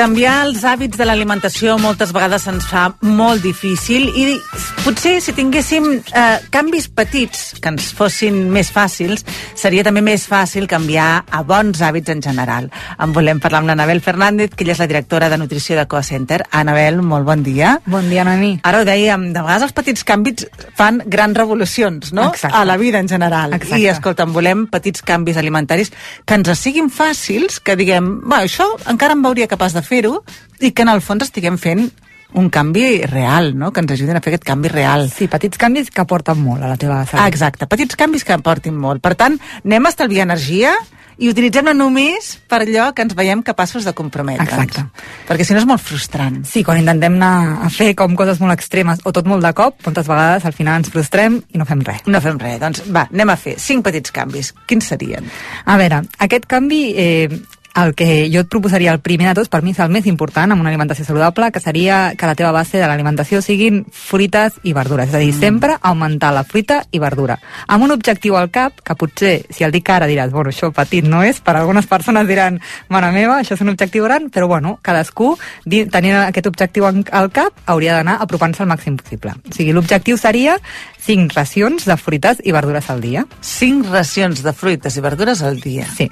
Canviar els hàbits de l'alimentació moltes vegades ens fa molt difícil i potser si tinguéssim eh, canvis petits que ens fossin més fàcils, seria també més fàcil canviar a bons hàbits en general. En volem parlar amb l'Anabel Fernández, que ella és la directora de nutrició de Coa Center. Anabel, molt bon dia. Bon dia, Noemí. Ara ho dèiem, de vegades els petits canvis fan grans revolucions, no? Exacte. A la vida en general. Exacte. I, escolta'm, volem petits canvis alimentaris que ens siguin fàcils, que diguem, va, això encara em veuria capaç de fer-ho, i que en el fons estiguem fent un canvi real, no? que ens ajudin a fer aquest canvi real. Sí, petits canvis que aporten molt a la teva salut. Ah, exacte, petits canvis que aportin molt. Per tant, anem a estalviar energia i utilitzem-la només per allò que ens veiem capaços de comprometre'ns. Exacte. Perquè si no és molt frustrant. Sí, quan intentem anar a fer com coses molt extremes o tot molt de cop, moltes vegades al final ens frustrem i no fem res. No fem res. Doncs va, anem a fer cinc petits canvis. Quins serien? A veure, aquest canvi eh, el que jo et proposaria el primer de tots, per mi és el més important amb una alimentació saludable, que seria que la teva base de l'alimentació siguin fruites i verdures. És a dir, mm. sempre augmentar la fruita i verdura. Amb un objectiu al cap, que potser, si el dic ara, diràs, bueno, això petit no és, per algunes persones diran, mare meva, això és un objectiu gran, però bueno, cadascú, tenint aquest objectiu al cap, hauria d'anar apropant-se al màxim possible. O sigui, l'objectiu seria 5 racions de fruites i verdures al dia. 5 racions de fruites i verdures al dia? Sí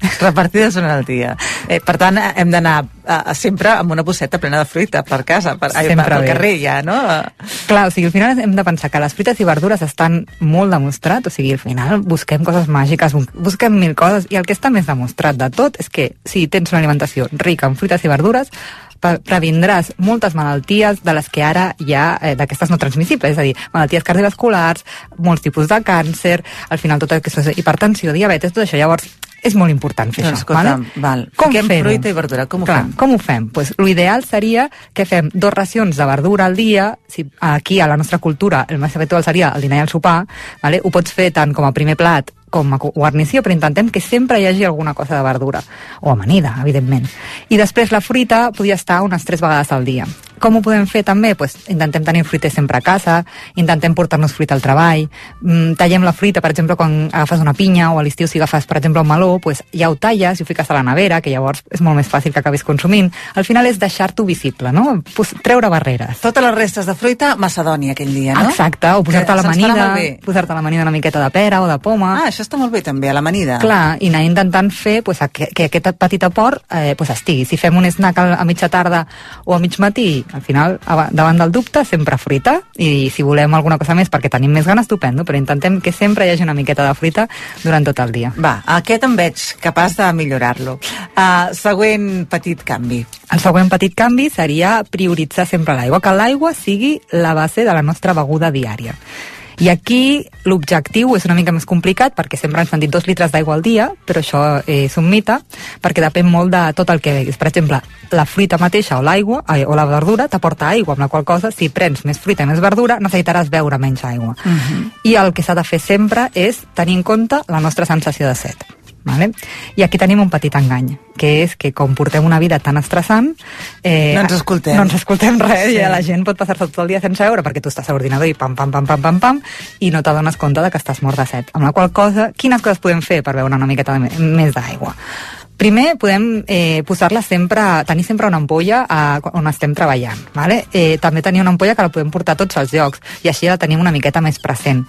repartides durant el dia. Eh, per tant, hem d'anar eh, sempre amb una bosseta plena de fruita per casa, per, ai, sempre pel carrer ja, no? Clar, o sigui, al final hem de pensar que les fruites i verdures estan molt demostrat, o sigui, al final busquem coses màgiques, busquem mil coses, i el que està més demostrat de tot és que si tens una alimentació rica en fruites i verdures, previndràs moltes malalties de les que ara hi ha eh, d'aquestes no transmissibles, és a dir, malalties cardiovasculars, molts tipus de càncer, al final tot el que és hipertensió, diabetes, tot això. Llavors, és molt important fer això. Escolta, vale? val. Com Fiquem fer-ho? fruita i verdura, com ho Clar, fem? Com ho fem? Pues, L'ideal seria que fem dos racions de verdura al dia, si aquí a la nostra cultura el més habitual seria el dinar i el sopar, vale? ho pots fer tant com a primer plat com a guarnició, però intentem que sempre hi hagi alguna cosa de verdura, o amanida, evidentment. I després la fruita podria estar unes tres vegades al dia. Com ho podem fer també? Pues, intentem tenir fruita sempre a casa, intentem portar-nos fruita al treball, mm, tallem la fruita, per exemple, quan agafes una pinya o a l'estiu si agafes, per exemple, un meló, pues, ja ho talles i ho fiques a la nevera, que llavors és molt més fàcil que acabis consumint. Al final és deixar-t'ho visible, no? Pues, treure barreres. Totes les restes de fruita, macedònia aquell dia, no? Exacte, o posar-te a l'amanida, posar-te a l'amanida una miqueta de pera o de poma. Ah, això està molt bé també, a l'amanida. Clar, i anar intentant fer pues, que, que aquest petit aport eh, pues, estigui. Si fem un snack a, a mitja tarda o a mig matí, al final, davant del dubte, sempre fruita, i si volem alguna cosa més perquè tenim més gana, estupendo, però intentem que sempre hi hagi una miqueta de fruita durant tot el dia. Va, aquest em veig capaç de millorar-lo. Uh, següent petit canvi. El següent petit canvi seria prioritzar sempre l'aigua, que l'aigua sigui la base de la nostra beguda diària. I aquí l'objectiu és una mica més complicat perquè sempre ens han dit dos litres d'aigua al dia, però això és un mite perquè depèn molt de tot el que beguis. Per exemple, la fruita mateixa o l'aigua o la verdura t'aporta aigua, amb la qual cosa si prens més fruita i més verdura necessitaràs beure menys aigua. Uh -huh. I el que s'ha de fer sempre és tenir en compte la nostra sensació de set. Vale? I aquí tenim un petit engany, que és que com portem una vida tan estressant... Eh, no ens escoltem. No ens escoltem res, sí. i la gent pot passar-se tot el dia sense veure perquè tu estàs a l'ordinador i pam, pam, pam, pam, pam, pam, i no t'adones compte de que estàs mort de set. Amb la qual cosa, quines coses podem fer per beure una miqueta de més d'aigua? Primer, podem eh, posar-la sempre, tenir sempre una ampolla a, on estem treballant. Vale? Eh, també tenir una ampolla que la podem portar a tots els llocs i així la tenim una miqueta més present.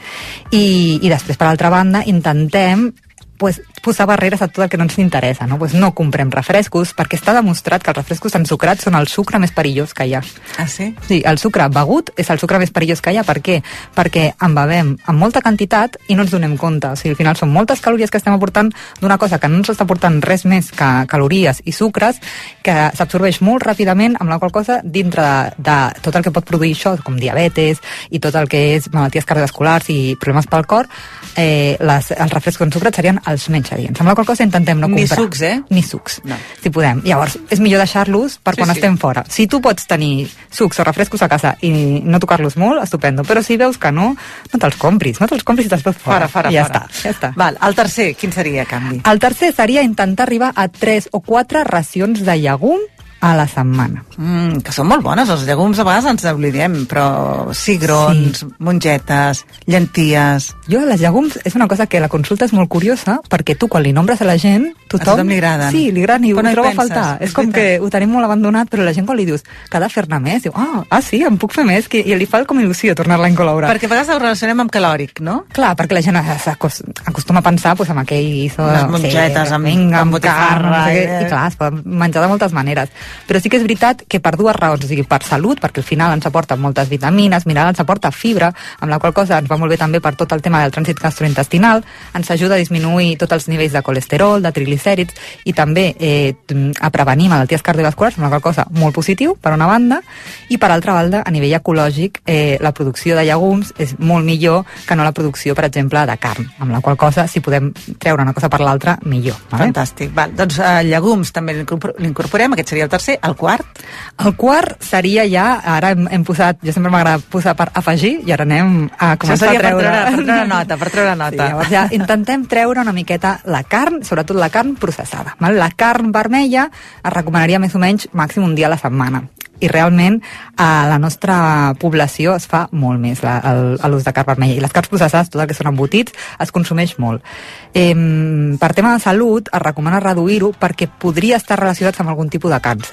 I, i després, per altra banda, intentem pues, posar barreres a tot el que no ens interessa, no? Pues no comprem refrescos, perquè està demostrat que els refrescos ensucrats són el sucre més perillós que hi ha. Ah, sí? Sí, el sucre begut és el sucre més perillós que hi ha. Per què? Perquè en bevem amb molta quantitat i no ens donem compte. O sigui, al final són moltes calories que estem aportant d'una cosa que no ens està aportant res més que calories i sucres, que s'absorbeix molt ràpidament, amb la qual cosa, dintre de, de tot el que pot produir això, com diabetes i tot el que és malalties cardiovasculars i problemes pel cor, eh, les, els refrescos ensucrats serien els menys adients. Amb la qual cosa intentem no Ni comprar. sucs, eh? Ni sucs, No. si podem. Llavors, és millor deixar-los per Sí, quan sí. estem fora. Si tu pots tenir sucs o refrescos a casa i no tocar-los molt, estupendo. Però si veus que no, no te'ls compris. No te'ls compris després fora. Fora, fora, I ja fora. està, ja està. Val, el tercer, quin seria, a canvi? El tercer seria intentar arribar a 3 o 4 racions de llegum a la setmana. Mm, que són molt bones, els llegums a vegades ens oblidem, però cigrons, sí. mongetes, llenties... Jo, les llegums, és una cosa que la consulta és molt curiosa, perquè tu, quan li nombres a la gent, tothom... tothom li agraden. Sí, li agraden i Però ho no troba a faltar. és És, com veritat. que ho tenim molt abandonat, però la gent quan li dius que ha de fer-ne més, diu, ah, ah, sí, em puc fer més, que, i li fa com il·lusió tornar-la a incloure. Perquè a vegades ho relacionem amb calòric, no? Clar, perquè la gent acostuma a pensar pues, amb aquell guiso... Les mongetes, amb- vinga, amb amb carn, botifarra, no sé què, eh. i clar, es pot menjar de moltes maneres. Però sí que és veritat que per dues raons, o sigui, per salut, perquè al final ens aporta moltes vitamines, mineral, ens aporta fibra, amb la qual cosa ens va molt bé també per tot el tema del trànsit gastrointestinal, ens ajuda a disminuir tots els nivells de colesterol, de triglicèrids, i també eh, a prevenir malalties cardiovasculars, amb la qual cosa molt positiu, per una banda, i per altra banda, a nivell ecològic, eh, la producció de llegums és molt millor que no la producció, per exemple, de carn, amb la qual cosa, si podem treure una cosa per l'altra, millor. Vale? Fantàstic. Val, doncs eh, llegums també l'incorpor- l'incorporem, aquest seria el tercer. El quart? El quart seria ja, ara hem, hem posat, jo sempre m'agrada posar per afegir, i ara anem a començar a treure... per treure, per treure nota, per treure Sí, nota. llavors ja intentem treure una miqueta la carn, sobretot la carn processada. Val? La carn vermella es recomanaria més o menys màxim un dia a la setmana i realment a la nostra població es fa molt més l'ús de carn vermella i les carns processades, tot el que són embotits es consumeix molt eh, per tema de salut es recomana reduir-ho perquè podria estar relacionats amb algun tipus de càncer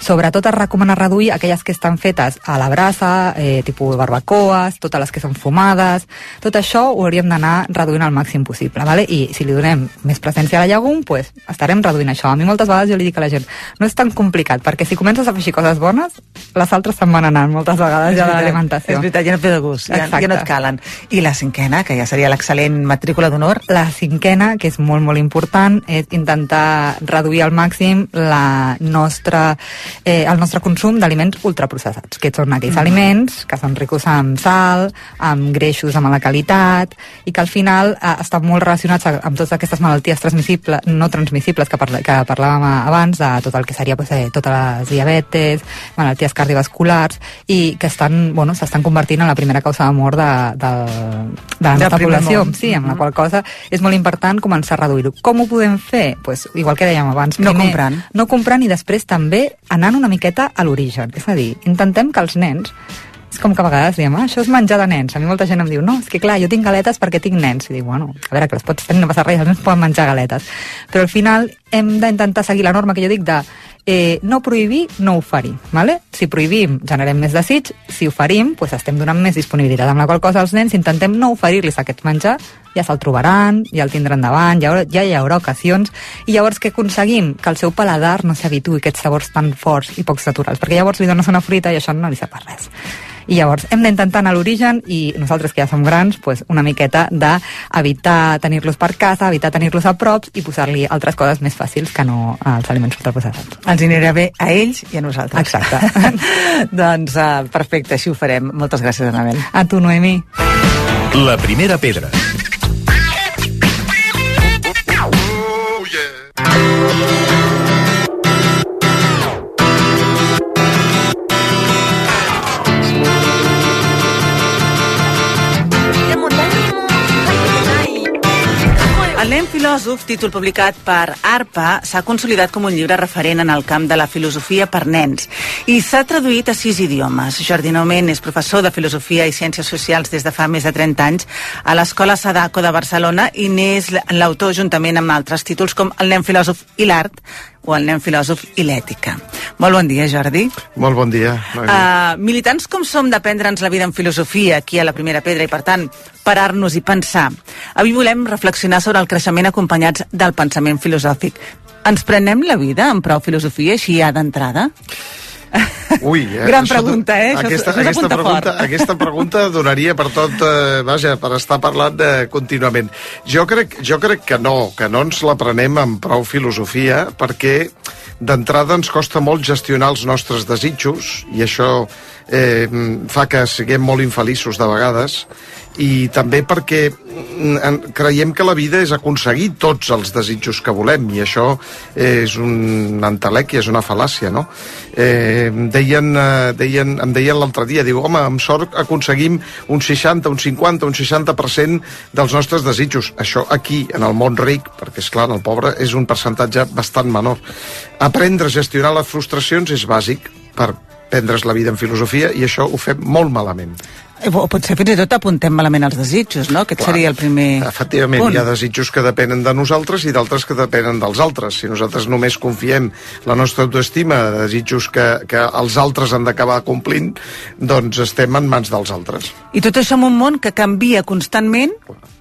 sobretot es recomana reduir aquelles que estan fetes a la brasa, eh, tipus barbacoes totes les que són fumades tot això ho hauríem d'anar reduint al màxim possible vale? i si li donem més presència a la llegum pues, estarem reduint això a mi moltes vegades jo li dic a la gent no és tan complicat perquè si comences a afegir coses bones les altres se'n van anant moltes vegades ja de l'alimentació És veritat, ja no ve de gust, ja, Exacte. ja no et calen. I la cinquena, que ja seria l'excel·lent matrícula d'honor, La cinquena, que és molt, molt important, és intentar reduir al màxim la nostra, eh, el nostre consum d'aliments ultraprocessats, que són aquells mm. aliments que són ricos amb sal, amb greixos de mala qualitat, i que al final eh, estan molt relacionats amb totes aquestes malalties transmissibles, no transmissibles que, parla, que parlàvem abans, de tot el que seria pues, eh, totes les diabetes, malalties cardiovasculars, i que estan, bueno, s'estan convertint en la primera causa de mort de, de, de la nostra primer població. món. Sí, amb la Mhm. qual cosa és molt important començar a reduir-ho. Com ho podem fer? Pues, igual que dèiem abans. No comprant. No comprant i després també anant una miqueta a l'origen. És a dir, intentem que els nens és com que a vegades diem, ah, això és menjar de nens. A mi molta gent em diu, no, és que clar, jo tinc galetes perquè tinc nens. I dic, bueno, a veure, que les pots tenir, no passa res, els nens poden menjar galetes. Però al final hem d'intentar seguir la norma que jo dic de eh, no prohibir, no oferir. Vale? Si prohibim, generem més desig, si oferim, pues estem donant més disponibilitat, amb la qual cosa els nens intentem no oferir-los aquest menjar, ja se'l trobaran, ja el tindran davant, ja, ja hi haurà ocasions, i llavors què aconseguim? Que el seu paladar no s'habituï a aquests sabors tan forts i pocs naturals, perquè llavors li dones una fruita i això no li sap res. I llavors hem d'intentar anar a l'origen i nosaltres que ja som grans, pues, una miqueta d'evitar tenir-los per casa, evitar tenir-los a prop i posar-li altres coses més fàcils que no als aliments ultraprocessats. ens anirà bé a ells i a nosaltres. Exacte. doncs uh, perfecte, així ho farem. Moltes gràcies, Anabel. A tu, Noemi. La primera pedra. El nen filòsof, títol publicat per ARPA, s'ha consolidat com un llibre referent en el camp de la filosofia per nens i s'ha traduït a sis idiomes. Jordi Noment és professor de Filosofia i Ciències Socials des de fa més de 30 anys a l'Escola Sadako de Barcelona i n'és l'autor juntament amb altres títols com El nen filòsof i l'art o El nen filòsof i l'ètica. Molt bon dia, Jordi. Molt bon dia. Uh, militants com som d'aprendre'ns la vida en filosofia aquí a la Primera Pedra i, per tant, parar-nos i pensar. Avui volem reflexionar sobre el creixement acompanyats del pensament filosòfic. Ens prenem la vida amb prou filosofia així ja d'entrada? Ui, eh, Gran això pregunta, eh? Això- Aquesta, això aquesta, pregunta, fort. aquesta pregunta donaria per tot, eh, vaja, per estar parlant de, contínuament. Jo crec, jo crec que no, que no ens la prenem amb prou filosofia, perquè d'entrada ens costa molt gestionar els nostres desitjos, i això eh, fa que siguem molt infeliços de vegades, i també perquè mm, creiem que la vida és aconseguir tots els desitjos que volem i això és un entelèquia, és una fal·làcia, no? Eh, deien, eh, deien, em deien l'altre dia, diu, home, amb sort aconseguim un 60, un 50, un 60% dels nostres desitjos. Això aquí, en el món ric, perquè és clar, en el pobre és un percentatge bastant menor. Aprendre a gestionar les frustracions és bàsic per prendre's la vida en filosofia i això ho fem molt malament. O potser fins i tot apuntem malament els desitjos, no? Aquest seria el primer Efectivament, punt. hi ha desitjos que depenen de nosaltres i d'altres que depenen dels altres. Si nosaltres només confiem la nostra autoestima de desitjos que, que els altres han d'acabar complint, doncs estem en mans dels altres. I tot això en un món que canvia constantment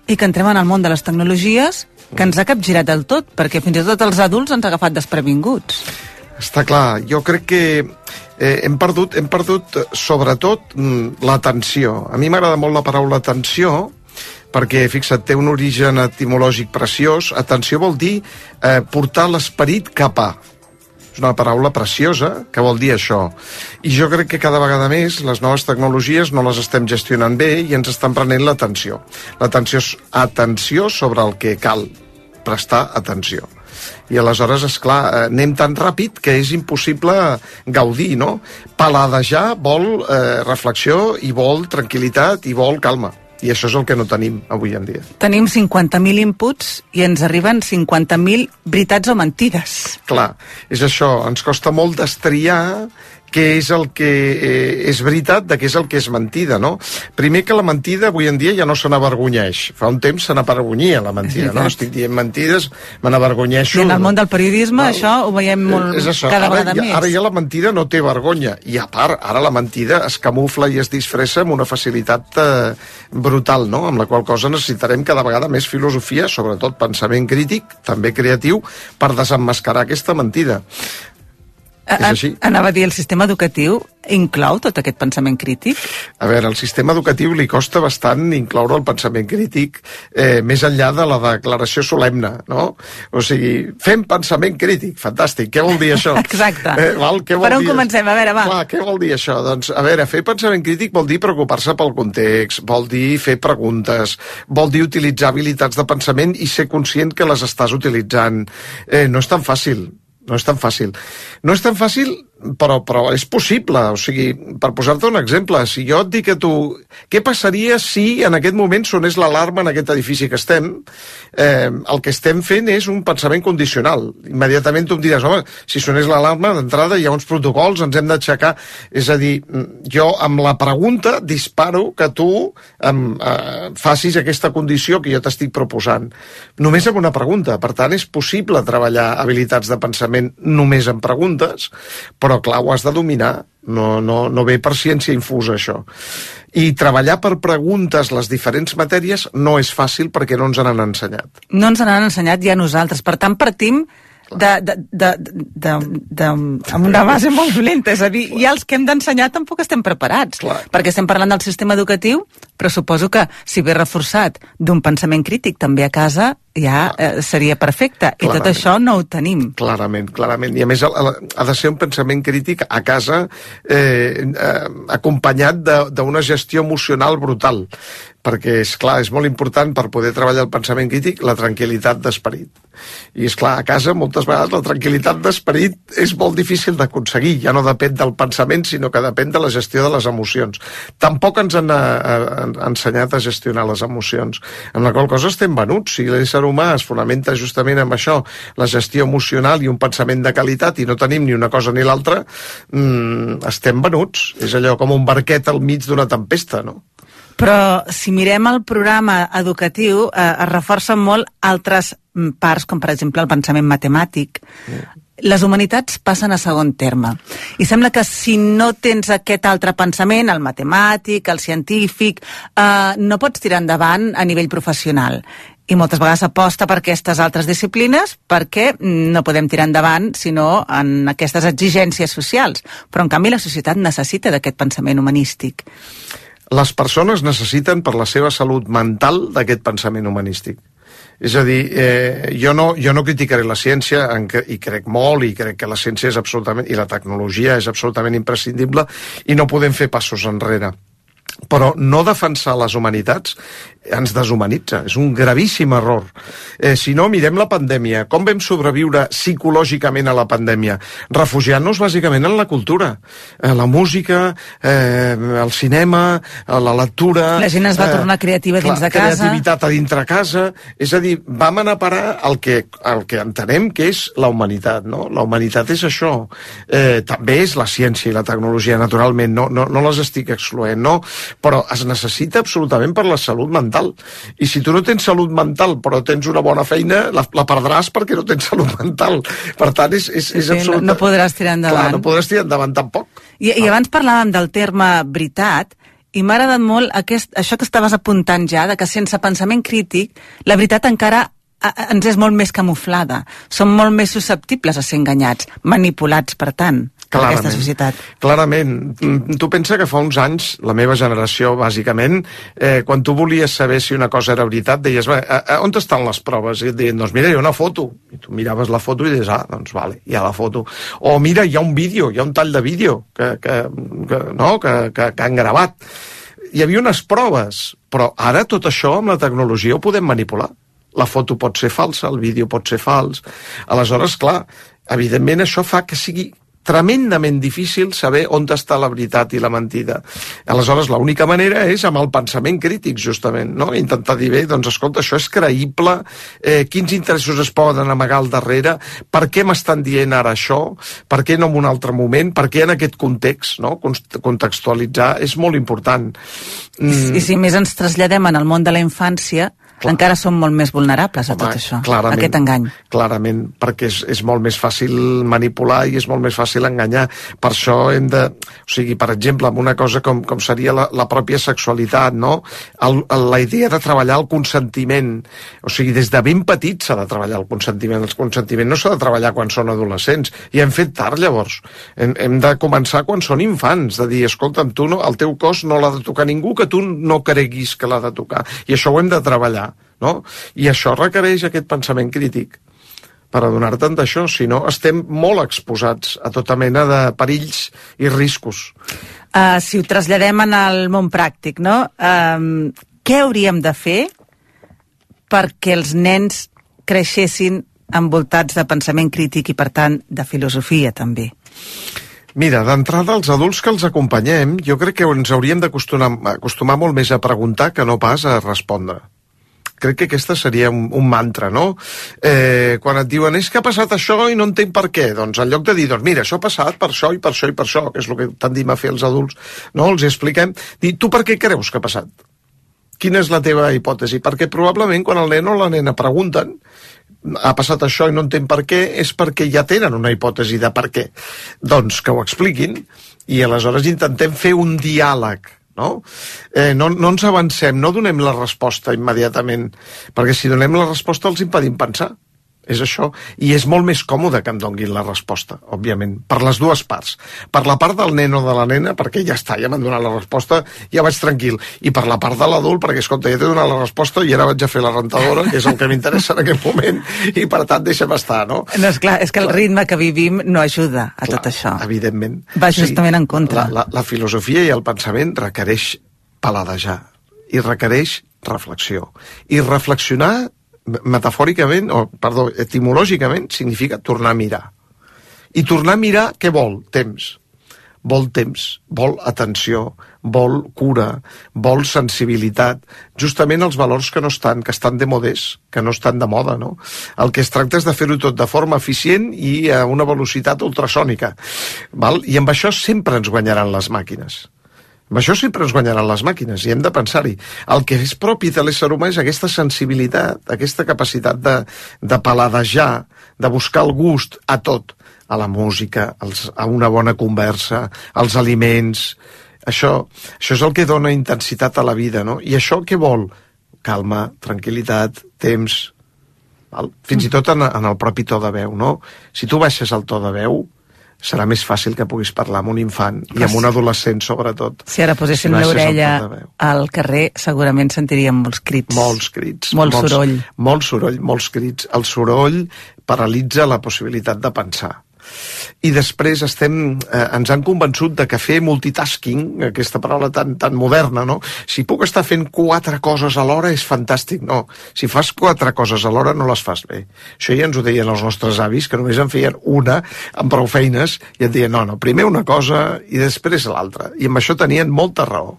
i que entrem en el món de les tecnologies que ens ha capgirat del tot, perquè fins i tot els adults ens ha agafat desprevinguts. Està clar, jo crec que eh, hem perdut, hem perdut sobretot mm, l'atenció. A mi m'agrada molt la paraula atenció, perquè, fixa't, té un origen etimològic preciós. Atenció vol dir eh, portar l'esperit cap a. És una paraula preciosa que vol dir això. I jo crec que cada vegada més les noves tecnologies no les estem gestionant bé i ens estan prenent l'atenció. L'atenció atenció sobre el que cal prestar atenció. I aleshores, és clar, eh, anem tan ràpid que és impossible gaudir, no? Paladejar vol eh, reflexió i vol tranquil·litat i vol calma. I això és el que no tenim avui en dia. Tenim 50.000 inputs i ens arriben 50.000 veritats o mentides. Clar, és això, ens costa molt destriar què és el que eh, és veritat de què és el que és mentida, no? Primer que la mentida avui en dia ja no se n'avergonyeix. Fa un temps se n'avergonyia la mentida, no? Estic dient mentides, me n'avergonyeixo. I en el món del periodisme Val. això ho veiem molt és això. cada ara, vegada ja, més. Ara ja la mentida no té vergonya. I a part, ara la mentida es camufla i es disfressa amb una facilitat eh, brutal, no? Amb la qual cosa necessitarem cada vegada més filosofia, sobretot pensament crític, també creatiu, per desemmascarar aquesta mentida. A- és així. Anava a dir, el sistema educatiu inclou tot aquest pensament crític? A veure, al sistema educatiu li costa bastant incloure el pensament crític eh, més enllà de la declaració solemne, no? O sigui, fem pensament crític, fantàstic. Què vol dir això? Exacte. Eh, val? Què vol Per on dir comencem? A veure, va. Clar, què vol dir això? Doncs, a veure, fer pensament crític vol dir preocupar-se pel context, vol dir fer preguntes, vol dir utilitzar habilitats de pensament i ser conscient que les estàs utilitzant. Eh, no és tan fàcil, no és tan fàcil. No és tan fàcil, però, però és possible. O sigui, per posar-te un exemple, si jo et dic a tu què passaria si en aquest moment sonés l'alarma en aquest edifici que estem, eh, el que estem fent és un pensament condicional. Immediatament tu em diràs, home, si sonés l'alarma, d'entrada hi ha uns protocols, ens hem d'aixecar. És a dir, jo amb la pregunta disparo que tu em, eh, facis aquesta condició que jo t'estic proposant. Només amb una pregunta. Per tant, és possible treballar habilitats de pensament només amb preguntes, però clar, ho has de dominar. No, no, no ve per ciència infusa, això. I treballar per preguntes les diferents matèries no és fàcil perquè no ens n'han ensenyat. No ens n'han ensenyat ja nosaltres. Per tant, partim de, de, de, de, de, amb una base molt dolenta. És a dir, ja els que hem d'ensenyar tampoc estem preparats. Clar. Perquè estem parlant del sistema educatiu, però suposo que si ve reforçat d'un pensament crític també a casa, ja eh, seria perfecte. I tot Clarament. això no ho tenim. Clarament, clarament. I a més ha, ha de ser un pensament crític a casa eh, eh, acompanyat de- d'una gestió emocional brutal. Perquè, és clar, és molt important per poder treballar el pensament crític la tranquil·litat d'esperit. I, és clar, a casa moltes vegades la tranquil·litat d'esperit és molt difícil d'aconseguir. Ja no depèn del pensament, sinó que depèn de la gestió de les emocions. Tampoc ens han eh, eh, ensenyat a gestionar les emocions. Amb la qual cosa estem venuts. Si l'ésser humà es fonamenta justament amb això, la gestió emocional i un pensament de qualitat, i no tenim ni una cosa ni l'altra, mmm, estem venuts. És allò com un barquet al mig d'una tempesta, no? Però si mirem el programa educatiu, eh, es reforcen molt altres mm, parts, com per exemple el pensament matemàtic. Les humanitats passen a segon terme. I sembla que si no tens aquest altre pensament, el matemàtic, el científic, eh, no pots tirar endavant a nivell professional. I moltes vegades aposta per aquestes altres disciplines perquè no podem tirar endavant sinó en aquestes exigències socials. Però, en canvi, la societat necessita d'aquest pensament humanístic. les persones necessiten per la seva salut mental d'aquest pensament humanístic. És a dir, eh, jo, no, jo no criticaré la ciència, en que, i crec molt, i crec que la ciència és absolutament, i la tecnologia és absolutament imprescindible, i no podem fer passos enrere. però no defensar les humanitats ens deshumanitza, és un gravíssim error. Eh, si no, mirem la pandèmia. Com vam sobreviure psicològicament a la pandèmia? Refugiant-nos bàsicament en la cultura, eh, la música, eh, el cinema, eh, la lectura... La gent es va tornar creativa dins de casa. Creativitat a dintre casa. És a dir, vam anar a parar el que, el que entenem que és la humanitat, no? La humanitat és això. Eh, també és la ciència i la tecnologia, naturalment, no, no, no les estic excloent, no? Però es necessita absolutament per la salut mental mental. I si tu no tens salut mental però tens una bona feina, la, la perdràs perquè no tens salut mental. Per tant, és, és, és Sí, absolut... no- no podràs tirar endavant. Clar, no podràs tirar endavant tampoc. I, I abans parlàvem del terme veritat, i m'ha agradat molt aquest, això que estaves apuntant ja, de que sense pensament crític, la veritat encara ens és molt més camuflada. Som molt més susceptibles a ser enganyats, manipulats, per tant, per aquesta societat. Clarament. Mm, Tu pensa que fa uns anys, la meva generació, bàsicament, eh, quan tu volies saber si una cosa era veritat, deies, "Bé, a, a, on estan les proves? I et deien, doncs mira, hi ha una foto. I tu miraves la foto i deies, ah, doncs vale, hi ha la foto. O mira, hi ha un vídeo, hi ha un tall de vídeo que, que, que, no? que, que, que han gravat. Hi havia unes proves, però ara tot això amb la tecnologia ho podem manipular. La foto pot ser falsa, el vídeo pot ser fals. Aleshores, clar, evidentment això fa que sigui tremendament difícil saber on està la veritat i la mentida. Aleshores, l'única manera és amb el pensament crític, justament, no? Intentar dir, bé, doncs, escolta, això és creïble, eh, quins interessos es poden amagar al darrere, per què m'estan dient ara això, per què no en un altre moment, per què en aquest context, no? Contextualitzar és molt important. Mm. I si més ens traslladem en el món de la infància, Clar. encara som molt més vulnerables a tot Home, això, a clarament, aquest engany. Clarament, perquè és, és molt més fàcil manipular i és molt més fàcil enganyar. Per això hem de... O sigui, per exemple, amb una cosa com, com seria la, la pròpia sexualitat, no? El, el, la idea de treballar el consentiment. O sigui, des de ben petit s'ha de treballar el consentiment. El consentiment no s'ha de treballar quan són adolescents. I hem fet tard, llavors. Hem, hem de començar quan són infants, de dir, escolta'm, tu no, el teu cos no l'ha de tocar ningú que tu no creguis que l'ha de tocar. I això ho hem de treballar no? I això requereix aquest pensament crític per adonar-te'n d'això, si no estem molt exposats a tota mena de perills i riscos. Uh, si ho traslladem en el món pràctic, no? Um, què hauríem de fer perquè els nens creixessin envoltats de pensament crític i, per tant, de filosofia, també? Mira, d'entrada, els adults que els acompanyem, jo crec que ens hauríem d'acostumar acostumar molt més a preguntar que no pas a respondre. Crec que aquesta seria un, un mantra, no? Eh, quan et diuen, és que ha passat això i no entenc per què, doncs en lloc de dir, doncs mira, això ha passat per això i per això i per això, que és el que tendim a fer els adults, no? Els expliquem, dir, tu per què creus que ha passat? Quina és la teva hipòtesi? Perquè probablement quan el nen o la nena pregunten ha passat això i no entenc per què, és perquè ja tenen una hipòtesi de per què. Doncs que ho expliquin i aleshores intentem fer un diàleg no? Eh, no, no ens avancem, no donem la resposta immediatament, perquè si donem la resposta els impedim pensar. És això. I és molt més còmode que em donguin la resposta, òbviament, per les dues parts. Per la part del nen o de la nena, perquè ja està, ja m'han donat la resposta, ja vaig tranquil. I per la part de l'adult, perquè, escolta, ja t'he donat la resposta i ara vaig a fer la rentadora, que és el que m'interessa en aquest moment, i per tant deixa'm estar, no? No, és clar, és que el ritme que vivim no ajuda a Clar, tot això. Evidentment. Va justament en contra. La, la, la filosofia i el pensament requereix paladejar i requereix reflexió. I reflexionar metafòricament, o perdó, etimològicament, significa tornar a mirar. I tornar a mirar, què vol? Temps. Vol temps, vol atenció, vol cura, vol sensibilitat, justament els valors que no estan, que estan de modés, que no estan de moda, no? El que es tracta és de fer-ho tot de forma eficient i a una velocitat ultrasònica, val? I amb això sempre ens guanyaran les màquines. Amb això sempre ens guanyaran les màquines i hem de pensar-hi. El que és propi de l'ésser humà és aquesta sensibilitat, aquesta capacitat de, de paladejar, de buscar el gust a tot, a la música, als, a una bona conversa, als aliments... Això, això és el que dona intensitat a la vida, no? I això què vol? Calma, tranquil·litat, temps... Val? Fins i tot en, en el propi to de veu, no? Si tu baixes el to de veu, serà més fàcil que puguis parlar amb un infant i amb un adolescent, sobretot. Si ara poséssim el l'orella al carrer, segurament sentiríem molts crits. Molts crits. Molt molts, soroll. Molt soroll, molts crits. El soroll paralitza la possibilitat de pensar. I després estem, eh, ens han convençut de que fer multitasking, aquesta paraula tan, tan moderna, no? Si puc estar fent quatre coses alhora és fantàstic. No, si fas quatre coses alhora no les fas bé. Això ja ens ho deien els nostres avis, que només en feien una amb prou feines, i et deien, no, no, primer una cosa i després l'altra. I amb això tenien molta raó.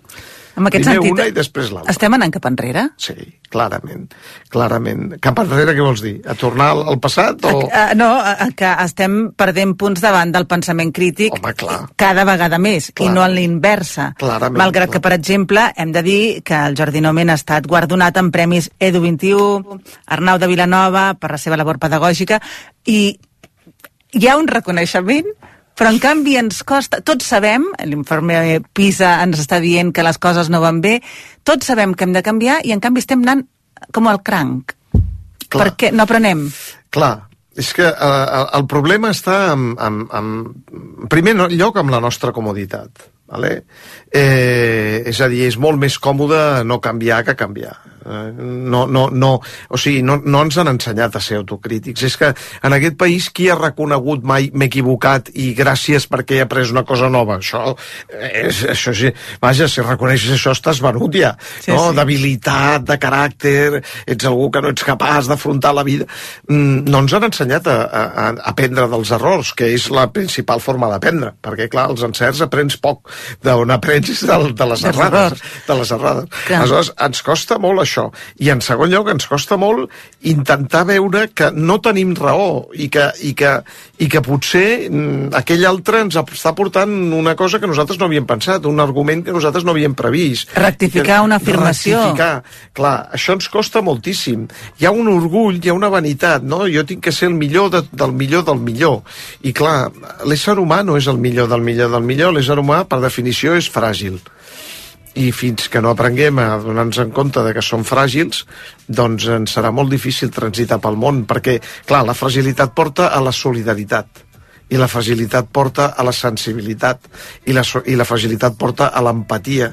En aquest Primer sentit, una i després l'altra. estem anant cap enrere? Sí, clarament, clarament. Cap enrere, què vols dir? A tornar al, al passat o... Uh, no, uh, que estem perdent punts davant del pensament crític Home, clar. cada vegada més, Clar. i no en l'inversa. Clarament, Malgrat clar. que, per exemple, hem de dir que el Jordi Nomen ha estat guardonat amb premis Edu 21, Arnau de Vilanova, per la seva labor pedagògica, i hi ha un reconeixement però en canvi ens costa, tots sabem, l'informe PISA ens està dient que les coses no van bé, tots sabem que hem de canviar i en canvi estem anant com el cranc. Clar. Per què no aprenem? Clar, és que eh, el problema està en, en, en, en primer lloc amb la nostra comoditat. Vale? Eh, és a dir, és molt més còmode no canviar que canviar. Eh, no, no, no, o sigui, no, no ens han ensenyat a ser autocrítics. És que en aquest país qui ha reconegut mai m'he equivocat i gràcies perquè he après una cosa nova? Això, és, això sí, vaja, si reconeixes això estàs venut ja. Sí, no? sí. D'habilitat, de caràcter, ets algú que no ets capaç d'afrontar la vida. Mm, no ens han ensenyat a, a, a aprendre dels errors, que és la principal forma d'aprendre, perquè clar, els encerts aprens poc, d'on aprens de, de les errades. De les errades. Aleshores, ens costa molt això. I en segon lloc, ens costa molt intentar veure que no tenim raó i que, i que, i que potser mm, aquell altre ens està portant una cosa que nosaltres no havíem pensat, un argument que nosaltres no havíem previst. Rectificar Que- una afirmació. Rectificar. Clar, això ens costa moltíssim. Hi ha un orgull, hi ha una vanitat, no? Jo tinc que ser el millor de, del millor del millor. I clar, l'ésser humà no és el millor del millor del millor, l'ésser humà, per definició, és fràgil i fins que no aprenguem a donar-nos en compte de que som fràgils, doncs ens serà molt difícil transitar pel món, perquè, clar, la fragilitat porta a la solidaritat, i la fragilitat porta a la sensibilitat, i la, so- i la fragilitat porta a l'empatia.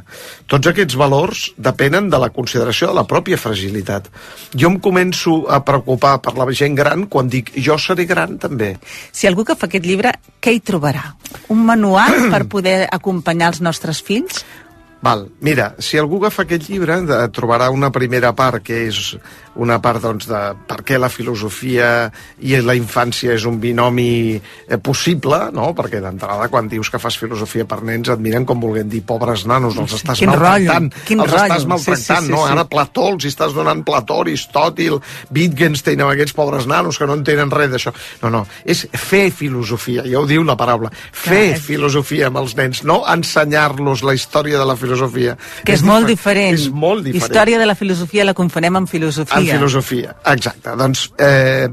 Tots aquests valors depenen de la consideració de la pròpia fragilitat. Jo em començo a preocupar per la gent gran quan dic jo seré gran també. Si algú que fa aquest llibre, què hi trobarà? Un manual per poder acompanyar els nostres fills? Val, mira, si algú agafa aquest llibre de, trobarà una primera part que és una part doncs, de per què la filosofia i la infància és un binomi eh, possible, no? perquè d'entrada quan dius que fas filosofia per nens et miren com volguem dir pobres nanos, els estàs Quin maltractant, quin els rotllo. estàs Sí, maltractant, sí, sí, no? sí. Ara Plató els estàs donant Plató, Aristòtil, Wittgenstein amb aquests pobres nanos que no entenen res d'això. No, no, és fer filosofia, ja ho diu la paraula, fer Clar, és- filosofia amb els nens, no ensenyar-los la història de la filosofia. Que és, molt diferent. És molt diferent. Història de la filosofia la confonem amb filosofia. En filosofia, exacte. Doncs eh,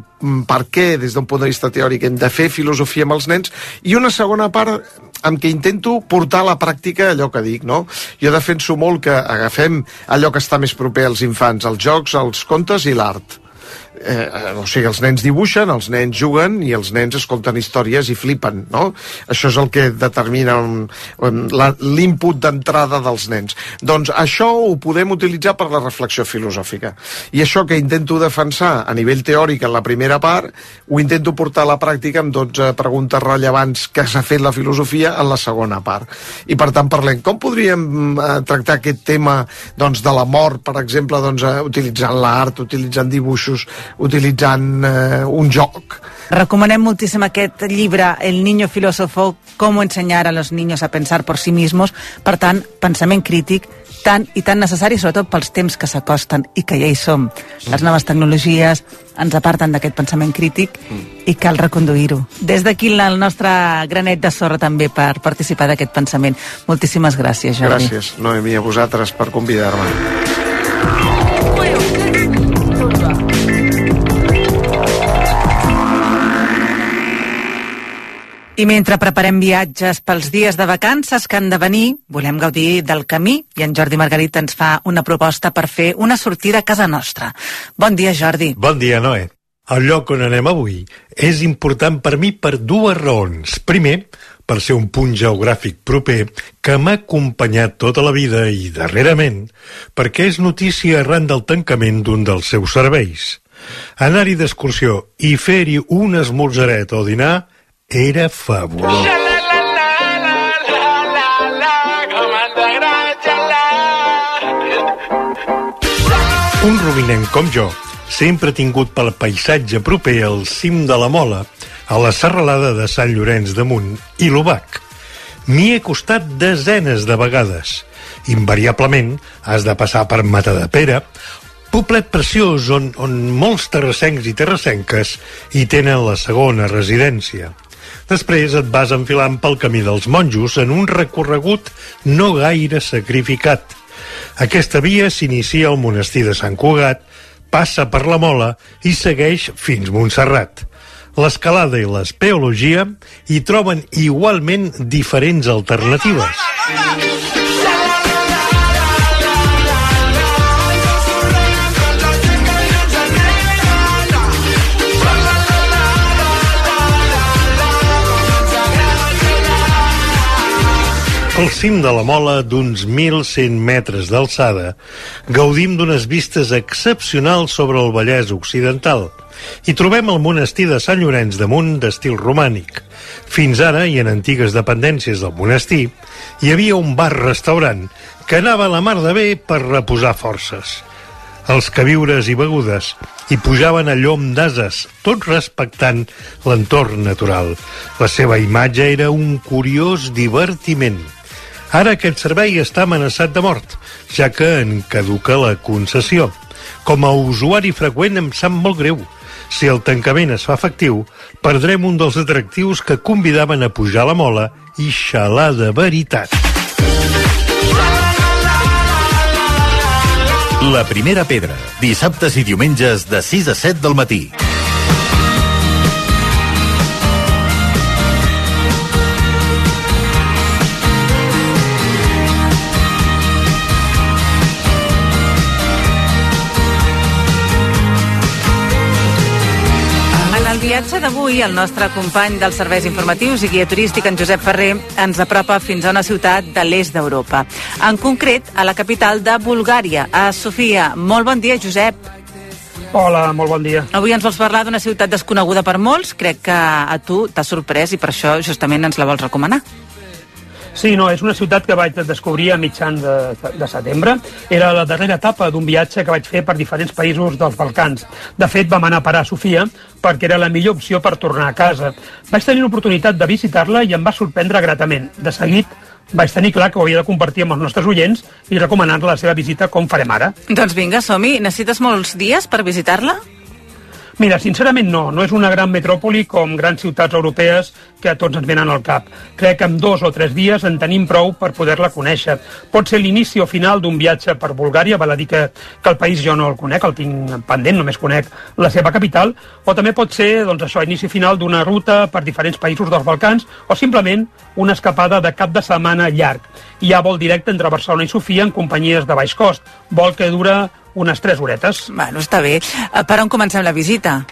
per què, des d'un punt de vista teòric, hem de fer filosofia amb els nens? I una segona part en què intento portar a la pràctica allò que dic, no? Jo defenso molt que agafem allò que està més proper als infants, els jocs, els contes i l'art. Eh, eh, o sigui, els nens dibuixen, els nens juguen i els nens escolten històries i flipen, no? Això és el que determina un, la- l'input d'entrada dels nens. Doncs això ho podem utilitzar per la reflexió filosòfica. I això que intento defensar a nivell teòric en la primera part, ho intento portar a la pràctica amb 12 preguntes rellevants que s'ha fet la filosofia en la segona part. I per tant parlem, com podríem eh, tractar aquest tema doncs, de la mort, per exemple, doncs, eh, utilitzant l'art, utilitzant dibuixos, utilitzant eh, un joc. Recomanem moltíssim aquest llibre, El niño filósofo, cómo enseñar a los niños a pensar por sí mismos. Per tant, pensament crític, tant i tan necessari, sobretot pels temps que s'acosten i que ja hi som. Les noves tecnologies ens aparten d'aquest pensament crític i cal reconduir-ho. Des d'aquí el nostre granet de sorra també per participar d'aquest pensament. Moltíssimes gràcies, Jordi. Gràcies, Noemi, a vosaltres per convidar-me. I mentre preparem viatges pels dies de vacances que han de venir, volem gaudir del camí i en Jordi Margarit ens fa una proposta per fer una sortida a casa nostra. Bon dia, Jordi. Bon dia, Noé. El lloc on anem avui és important per mi per dues raons. Primer, per ser un punt geogràfic proper que m'ha acompanyat tota la vida i, darrerament, perquè és notícia arran del tancament d'un dels seus serveis. Anar-hi d'excursió i fer-hi un esmorzaret o dinar era fabulós. Un rovinent com jo sempre ha tingut pel paisatge proper al cim de la Mola, a la serralada de Sant Llorenç de Munt i l'Ubac. M'hi he costat desenes de vegades. Invariablement has de passar per Mata de Pere, poblet preciós on, on molts terrassencs i terrassenques hi tenen la segona residència. Després et vas enfilant pel camí dels monjos en un recorregut no gaire sacrificat. Aquesta via s'inicia al monestir de Sant Cugat, passa per la Mola i segueix fins Montserrat. L'escalada i l'espeologia hi troben igualment diferents alternatives. Al cim de la mola, d'uns 1.100 metres d'alçada, gaudim d'unes vistes excepcionals sobre el Vallès Occidental. Hi trobem el monestir de Sant Llorenç de Munt d'estil romànic. Fins ara, i en antigues dependències del monestir, hi havia un bar-restaurant que anava a la mar de bé per reposar forces. Els queviures i begudes hi pujaven a llom d'ases, tot respectant l'entorn natural. La seva imatge era un curiós divertiment. Ara aquest servei està amenaçat de mort, ja que en caduca la concessió. Com a usuari freqüent em sap molt greu. Si el tancament es fa efectiu, perdrem un dels atractius que convidaven a pujar la mola i xalar de veritat. La primera pedra, dissabtes i diumenges de 6 a 7 del matí. D'avui, el nostre company dels serveis informatius i guia turístic, en Josep Ferrer, ens apropa fins a una ciutat de l'est d'Europa. En concret, a la capital de Bulgària, a Sofia. Molt bon dia, Josep. Hola, molt bon dia. Avui ens vols parlar d'una ciutat desconeguda per molts. Crec que a tu t'ha sorprès i per això justament ens la vols recomanar. Sí, no, és una ciutat que vaig descobrir a mitjan de, de setembre. Era la darrera etapa d'un viatge que vaig fer per diferents països dels Balcans. De fet, vam anar a parar a Sofia perquè era la millor opció per tornar a casa. Vaig tenir l'oportunitat de visitar-la i em va sorprendre gratament. De seguit, vaig tenir clar que ho havia de compartir amb els nostres oients i recomanar-la la seva visita com farem ara. Doncs vinga, som-hi. Necessites molts dies per visitar-la? Mira, sincerament no, no és una gran metròpoli com grans ciutats europees que a tots ens venen al cap. Crec que en dos o tres dies en tenim prou per poder-la conèixer. Pot ser l'inici o final d'un viatge per Bulgària, val a dir que, que el país jo no el conec, el tinc pendent, només conec la seva capital, o també pot ser doncs, això, inici final d'una ruta per diferents països dels Balcans o simplement una escapada de cap de setmana llarg. Hi ha vol directe entre Barcelona i Sofia en companyies de baix cost, vol que dura unes 3 horetes. Bueno, està bé. Eh, Per on comencem la visita?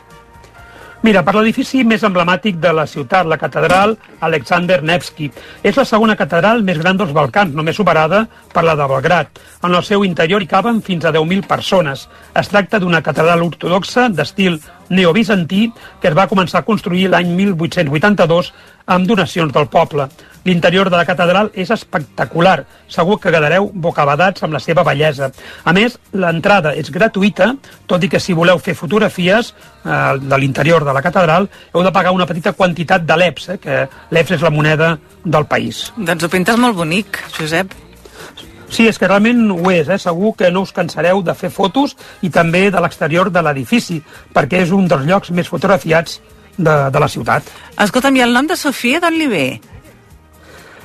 Mira, per l'edifici més emblemàtic de la ciutat, la catedral Alexander Nevsky. És la segona catedral més gran dels Balcans, només superada per la de Belgrat. En el seu interior hi caben fins a 10.000 persones. Es tracta d'una catedral ortodoxa d'estil neobizantí que es va començar a construir l'any 1882 amb donacions del poble. L'interior de la catedral és espectacular. Segur que quedareu bocabadats amb la seva bellesa. A més, l'entrada és gratuïta, tot i que si voleu fer fotografies eh, de l'interior de la catedral heu de pagar una petita quantitat de l'EPS, eh, que l'EPS és la moneda del país. Doncs ho pintes molt bonic, Josep. Sí, és que realment ho és, eh? segur que no us cansareu de fer fotos i també de l'exterior de l'edifici, perquè és un dels llocs més fotografiats de, de la ciutat. Escolta'm, i el nom de Sofia d'on li ve?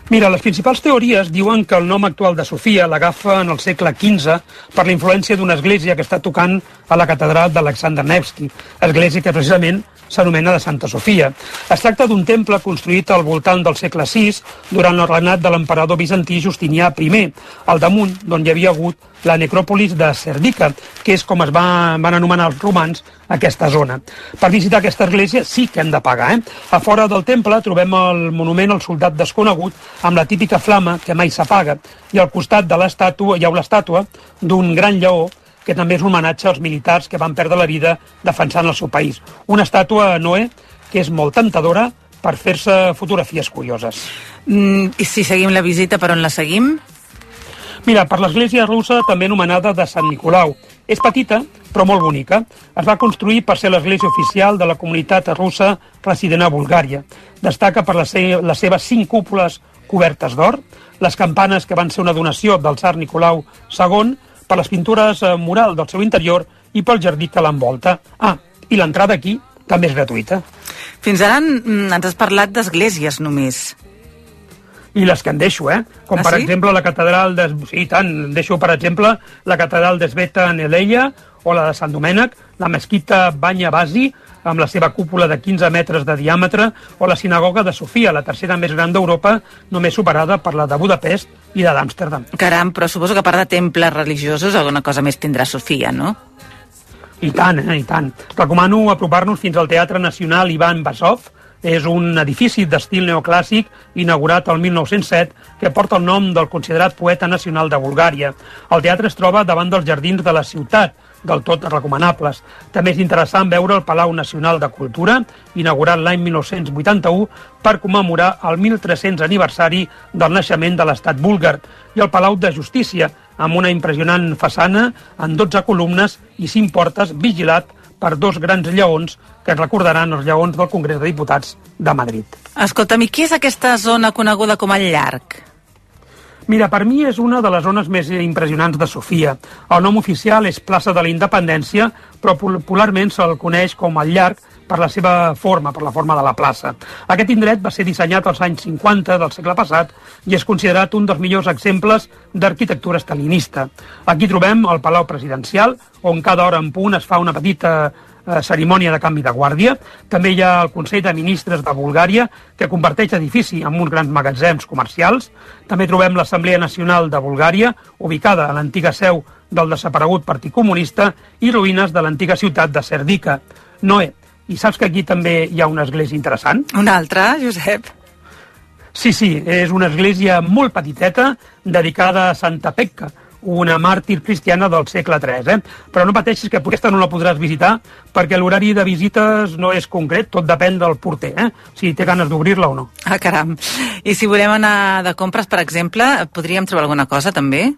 Mira, les principals teories diuen que el nom actual de Sofia l'agafa en el segle XV per la influència d'una església que està tocant a la catedral d'Alexander Nevsky, església que precisament s'anomena de Santa Sofia. Es tracta d'un temple construït al voltant del segle VI durant el regnat de l'emperador bizantí Justinià I, al damunt d'on hi havia hagut la necròpolis de Cerdica, que és com es va, van anomenar els romans aquesta zona. Per visitar aquesta església sí que hem de pagar. Eh? A fora del temple trobem el monument al soldat desconegut amb la típica flama que mai s'apaga i al costat de l'estàtua hi ha l'estàtua d'un gran lleó que també és un homenatge als militars que van perdre la vida defensant el seu país. Una estàtua, Noé, que és molt temptadora per fer-se fotografies curioses. Mm, I si seguim la visita, per on la seguim? Mira, per l'església russa, també anomenada de Sant Nicolau. És petita, però molt bonica. Es va construir per ser l'església oficial de la comunitat russa resident a Bulgària. Destaca per les, se les seves cinc cúpules cobertes d'or, les campanes que van ser una donació del tsar Nicolau II, per les pintures eh, mural del seu interior i pel jardí que l'envolta. Ah, i l'entrada aquí també és gratuïta. Fins ara mm, ens has parlat d'esglésies només. I les que en deixo, eh? Com Ah, per sí? exemple la catedral de... Sí, tant, deixo per exemple la catedral d'Esbeta en Eleia o la de Sant Domènec, la mesquita Banya Basi, amb la seva cúpula de 15 metres de diàmetre, o la sinagoga de Sofia, la tercera més gran d'Europa, només superada per la de Budapest i la d'Amsterdam. Caram, però suposo que a part de temples religiosos alguna cosa més tindrà Sofia, no? I tant, eh, i tant. Recomano apropar-nos fins al Teatre Nacional Ivan Basov. És un edifici d'estil neoclàssic inaugurat el 1907 que porta el nom del considerat poeta nacional de Bulgària. El teatre es troba davant dels jardins de la ciutat, del tot recomanables. També és interessant veure el Palau Nacional de Cultura, inaugurat l'any 1981 per commemorar el 1300 aniversari del naixement de l'estat búlgar, i el Palau de Justícia, amb una impressionant façana en 12 columnes i 5 portes vigilat per dos grans lleons que recordaran els lleons del Congrés de Diputats de Madrid. Escolta'm, i què és aquesta zona coneguda com el Llarg? Mira, per mi és una de les zones més impressionants de Sofia. El nom oficial és plaça de la Independència, però popularment se'l coneix com el Llarg per la seva forma, per la forma de la plaça. Aquest indret va ser dissenyat als anys 50 del segle passat i és considerat un dels millors exemples d'arquitectura estalinista. Aquí trobem el Palau Presidencial, on cada hora en punt es fa una petita cerimònia de canvi de guàrdia. També hi ha el Consell de Ministres de Bulgària, que converteix edifici en uns grans magatzems comercials. També trobem l'Assemblea Nacional de Bulgària, ubicada a l'antiga seu del desaparegut Partit Comunista, i ruïnes de l'antiga ciutat de Serdica. Noé, i saps que aquí també hi ha una església interessant? Una altra, Josep? Sí, sí, és una església molt petiteta dedicada a Santa Pecca, una màrtir cristiana del segle III. Eh? Però no pateixis que aquesta no la podràs visitar perquè l'horari de visites no és concret, tot depèn del porter, eh? si té ganes d'obrir-la o no. Ah, caram. I si volem anar de compres, per exemple, podríem trobar alguna cosa, també?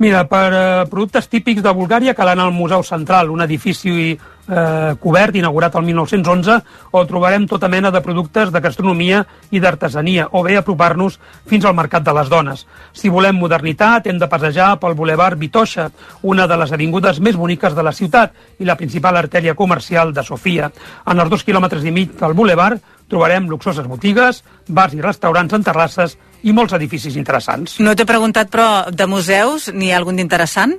Mira, per eh, productes típics de Bulgària cal anar al Museu Central, un edifici eh, cobert, inaugurat el 1911, on trobarem tota mena de productes de gastronomia i d'artesania, o bé apropar-nos fins al Mercat de les Dones. Si volem modernitat, hem de passejar pel Boulevard Vitoixa, una de les avingudes més boniques de la ciutat i la principal artèria comercial de Sofia. En els dos quilòmetres i mig del Boulevard trobarem luxoses botigues, bars i restaurants en terrasses i molts edificis interessants. No t'he preguntat, però, de museus, n'hi ha algun d'interessant?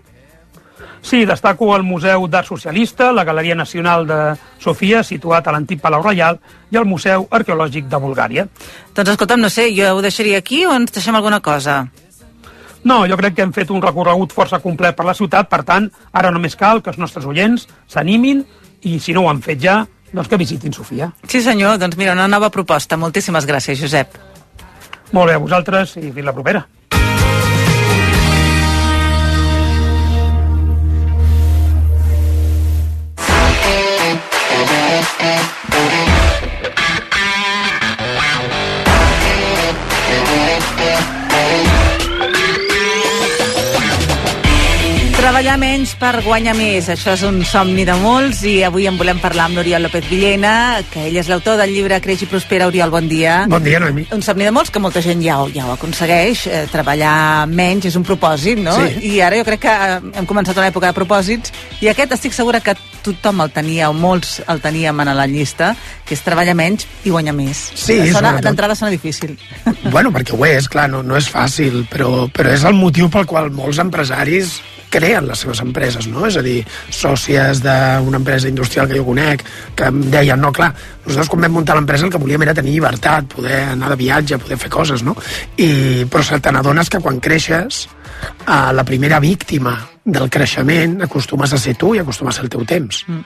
Sí, destaco el Museu d'Art Socialista, la Galeria Nacional de Sofia, situat a l'antic Palau Reial, i el Museu Arqueològic de Bulgària. Doncs escolta'm, no sé, jo ho deixaria aquí o ens deixem alguna cosa? No, jo crec que hem fet un recorregut força complet per la ciutat, per tant, ara només cal que els nostres oients s'animin i, si no ho han fet ja, doncs que visitin Sofia. Sí, senyor, doncs mira, una nova proposta. Moltíssimes gràcies, Josep. Molt bé, a vosaltres i fins la propera. Treballar menys per guanyar més, això és un somni de molts i avui en volem parlar amb l'Oriol López Villena, que ell és l'autor del llibre Creix i Prospera. Oriol, bon dia. Bon dia, Noemi. Un somni de molts que molta gent ja, ho- ja ho aconsegueix, eh, treballar menys és un propòsit, no? Sí. I ara jo crec que eh, hem començat una època de propòsits i aquest estic segura que tothom el tenia o molts el teníem en la llista, que és treballar menys i guanyar més. Sí, sona, sobretot. D'entrada sona difícil. Bueno, perquè ho és, clar, no, no és fàcil, però, però és el motiu pel qual molts empresaris creen les seves empreses, no? És a dir, sòcies d'una empresa industrial que jo conec, que em deien, no, clar, nosaltres quan vam muntar l'empresa el que volíem era tenir llibertat, poder anar de viatge, poder fer coses, no? I, però se te n'adones que quan creixes, eh, la primera víctima del creixement acostumes a ser tu i acostumes a ser el teu temps. Mm.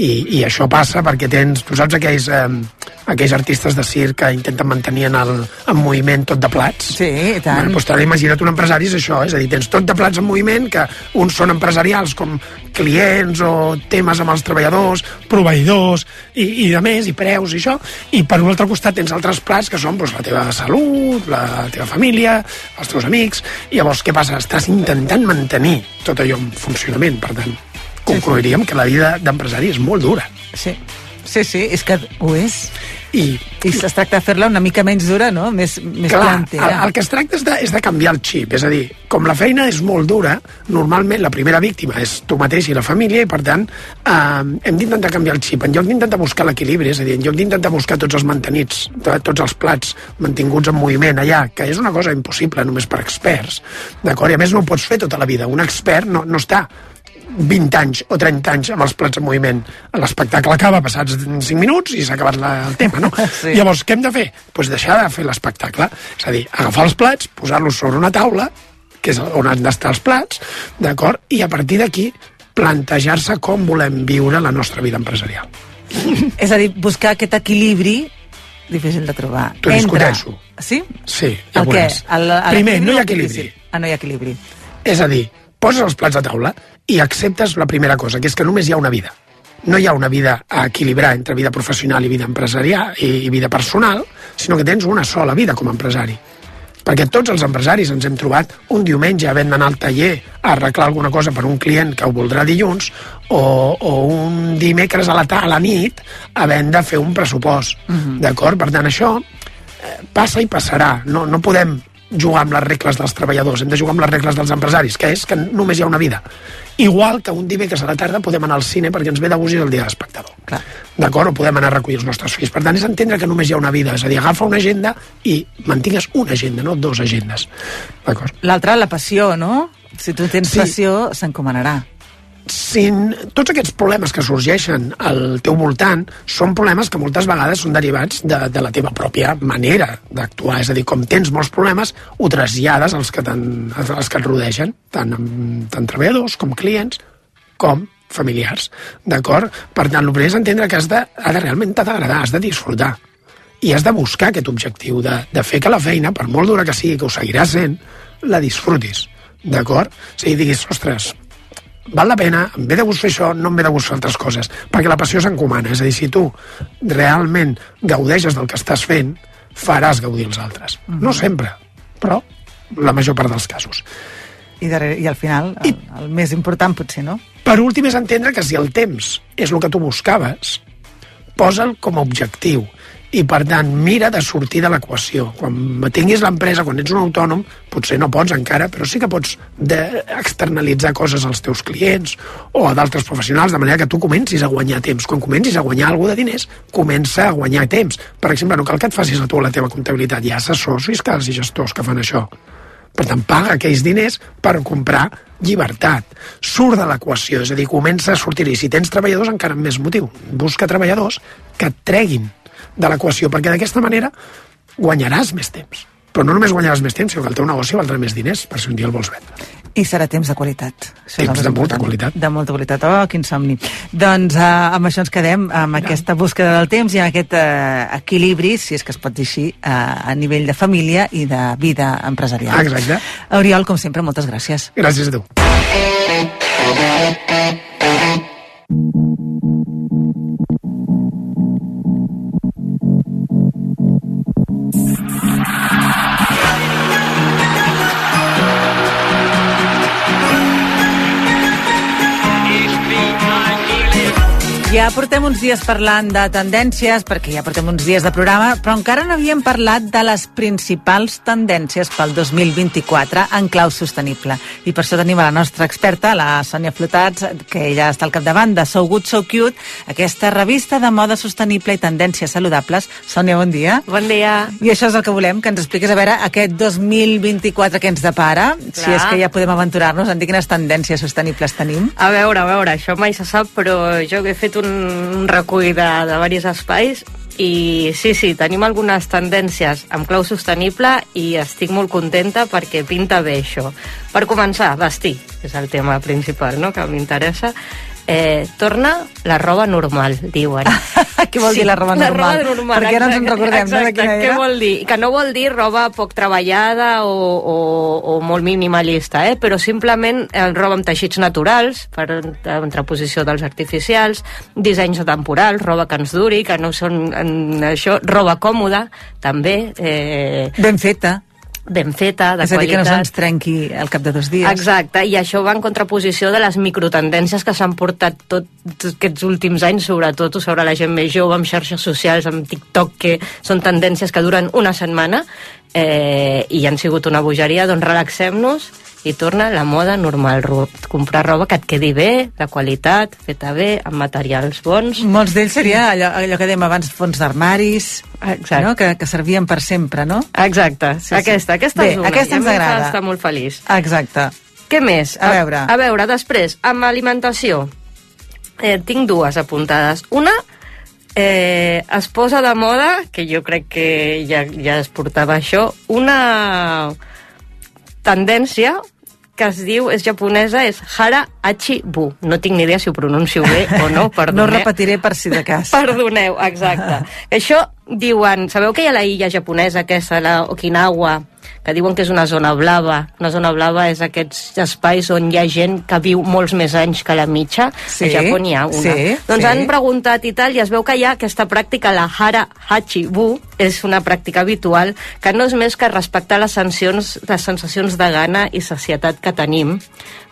I, i això passa perquè tens, tu saps aquells, eh, aquells artistes de circ que intenten mantenir en, el, en moviment tot de plats? Sí, i tant. Bueno, doncs t'ha imagina't un empresari és això, és a dir, tens tot de plats en moviment que uns són empresarials com clients o temes amb els treballadors, proveïdors i, i de més, i preus i això, i per un altre costat tens altres plats que són doncs, la teva salut, la teva família, els teus amics, i llavors què passa? Estàs intentant mantenir tot allò en funcionament, per tant, concluiríem que la vida d'empresari és molt dura. Sí. Sí, sí, és que ho és. I, I es tracta de fer-la una mica menys dura, no? Més, més Clar, el, plantera. el que es tracta és de, és de canviar el xip, és a dir, com la feina és molt dura, normalment la primera víctima és tu mateix i la família, i per tant eh, hem d'intentar canviar el xip. En lloc d'intentar buscar l'equilibri, és a dir, en lloc d'intentar buscar tots els mantenits, to- tots els plats mantinguts en moviment allà, que és una cosa impossible només per experts, d'acord? I a més no ho pots fer tota la vida. Un expert no, no està 20 anys o 30 anys amb els plats en moviment. L'espectacle acaba passats 5 minuts i s'ha acabat la, el tema, no? Sí. Llavors, què hem de fer? Doncs pues deixar de fer l'espectacle. És a dir, agafar els plats, posar-los sobre una taula, que és on han d'estar els plats, d'acord? I a partir d'aquí plantejar-se com volem viure la nostra vida empresarial. És a dir, buscar aquest equilibri difícil de trobar. T'ho discuteixo. Sí? Sí, ja el què? veuràs. El, el Primer, no hi ha equilibri. Ah, no hi ha equilibri. És a dir, poses els plats a taula i acceptes la primera cosa, que és que només hi ha una vida. No hi ha una vida a equilibrar entre vida professional i vida empresarial i, i vida personal, sinó que tens una sola vida com a empresari. Perquè tots els empresaris ens hem trobat un diumenge havent d'anar al taller a arreglar alguna cosa per un client que ho voldrà dilluns o, o un dimecres a la, a la nit havent de fer un pressupost. D'acord? Per tant, això eh, passa i passarà. No, no podem jugar amb les regles dels treballadors, hem de jugar amb les regles dels empresaris, que és que només hi ha una vida. Igual que un dimecres a la tarda podem anar al cine perquè ens ve de gust i és el dia de l'espectador. Clar. D'acord? O podem anar a recollir els nostres fills. Per tant, és entendre que només hi ha una vida. És a dir, agafa una agenda i mantingues una agenda, no dos agendes. D'acord? L'altra, la passió, no? Si tu tens Sí. passió, s'encomanarà. Sin tots aquests problemes que sorgeixen al teu voltant són problemes que moltes vegades són derivats de, de la teva pròpia manera d'actuar. És a dir, com tens molts problemes, ho trasllades als que, als que et rodegen, tant, tant treballadors com clients, com familiars. D'acord? Per tant, el primer és entendre que has de, ha de realment t'ha d'agradar, has de disfrutar. I has de buscar aquest objectiu, de, de fer que la feina, per molt dura que sigui, que ho seguirà sent, la disfrutis. D'acord? O sigui, diguis, ostres, val la pena, em ve de gust fer això, no em ve de gust fer altres coses, perquè la passió s'encomana, és a dir, si tu realment gaudeixes del que estàs fent, faràs gaudir els altres. No sempre, però la major part dels casos. I, darrere, i al final, el, el més important potser, no? Per últim és entendre que si el temps és el que tu buscaves, posa'l com a objectiu i per tant mira de sortir de l'equació quan tinguis l'empresa, quan ets un autònom potser no pots encara, però sí que pots de externalitzar coses als teus clients o a d'altres professionals de manera que tu comencis a guanyar temps quan comencis a guanyar alguna de diners comença a guanyar temps per exemple, no cal que et facis a tu la teva comptabilitat hi ha assessors fiscals i gestors que fan això per tant, paga aquells diners per comprar llibertat. Surt de l'equació, és a dir, comença a sortir. I si tens treballadors, encara amb més motiu. Busca treballadors que et treguin de l'equació, perquè d'aquesta manera guanyaràs més temps. Però no només guanyaràs més temps, sinó que el teu negoci valdrà més diners per si un dia el vols vendre. I serà temps de qualitat. Això Temps de molta qualitat. De molta qualitat. Oh, quin somni. Doncs uh, amb això ens quedem, amb aquesta búsqueda del temps i amb aquest uh, equilibri, si és que es pot dir així, uh, a nivell de família i de vida empresarial. Exacte. Oriol, com sempre, moltes gràcies. Gràcies a tu. ya portem uns dies parlant de tendències, perquè ja portem uns dies de programa, però encara no havíem parlat de les principals tendències pel 2024 en clau sostenible. I per això tenim a la nostra experta, la Sònia Flotats, que ella està al capdavant de So Good So Cute, aquesta revista de moda sostenible i tendències saludables. Sònia, bon dia. Bon dia. I això és el que volem, que ens expliquis a veure aquest 2024 que ens depara, si Clar. és que ja podem aventurar-nos en dir quines tendències sostenibles tenim. A veure, a veure, això mai se sap, però jo he fet un recull de, de diversos espais i sí, sí, tenim algunes tendències amb clau sostenible i estic molt contenta perquè pinta bé això. Per començar, vestir, que és el tema principal no? que m'interessa. eh, torna la roba normal, diuen. Què vol dir la roba La normal? roba normal, Perquè ara ens en exacte, recordem, no, de exacte, quina Què era? vol dir? Que no vol dir roba poc treballada o, o, o molt minimalista, eh? però simplement eh, roba amb teixits naturals, per entreposició dels artificials, dissenys temporals, roba que ens duri, que no són en això, roba còmoda, també, eh, Ben feta. Ben feta, de És a dir, que no qualitat. se'ns trenqui al cap de dos dies. Exacte, i això va en contraposició de les microtendències que s'han portat tots aquests últims anys, sobretot sobre la gent més jove, amb xarxes socials, amb TikTok, que són tendències que duren una setmana eh, i han sigut una bogeria, doncs relaxem-nos i torna la moda normal, comprar roba que et quedi bé, de qualitat, feta bé, amb materials bons. Molts d'ells seria allò, allò que dèiem abans, fons d'armaris, Exacte. no? que, que servien per sempre, no? Exacte, Sí, sí. aquesta, aquesta Bé, és una. aquesta a ens agrada. estar molt feliç. Exacte. Què més? A veure. A, veure, després, amb alimentació. Eh, tinc dues apuntades. Una, eh, es posa de moda, que jo crec que ja, ja es portava això, una tendència que es diu, és japonesa, és Hara Achi-bu. No tinc ni idea si ho pronuncio bé o no, No perdoneu. repetiré per si de cas. Perdoneu, exacte. Això diuen, sabeu que hi ha la illa japonesa aquesta, la Okinawa, que diuen que és una zona blava. Una zona blava és aquests espais on hi ha gent que viu molts més anys que la mitja. Sí, a Japó n'hi ha una. sí, doncs sí. han preguntat i tal, i es veu que hi ha aquesta pràctica, la Hara Hachi-bu, és una pràctica habitual, que no és més que respectar les, sancions, les sensacions de gana i sacietat que tenim,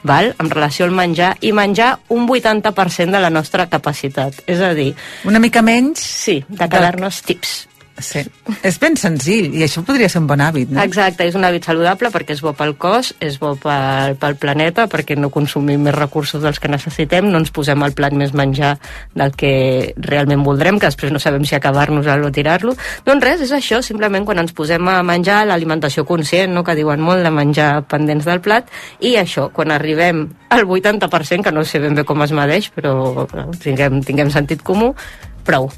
val? en relació al menjar, i menjar un 80% de la nostra capacitat. És a dir, Una mica menys... Sí, de quedar-nos tips. Sí. És ben senzill, i això podria ser un bon hàbit, no? Exacte, és un hàbit saludable perquè és bo pel cos, és bo pel, pel planeta, perquè no consumim més recursos dels que necessitem, no ens posem al plat més menjar del que realment voldrem, que després no sabem si acabar-nos-el o tirar-lo. Doncs res, és això, simplement quan ens posem a menjar l'alimentació conscient, no? que diuen molt de menjar pendents del plat, i això, quan arribem al 80%, que no sé ben bé com es medeix, però tinguem, tinguem sentit comú, prou.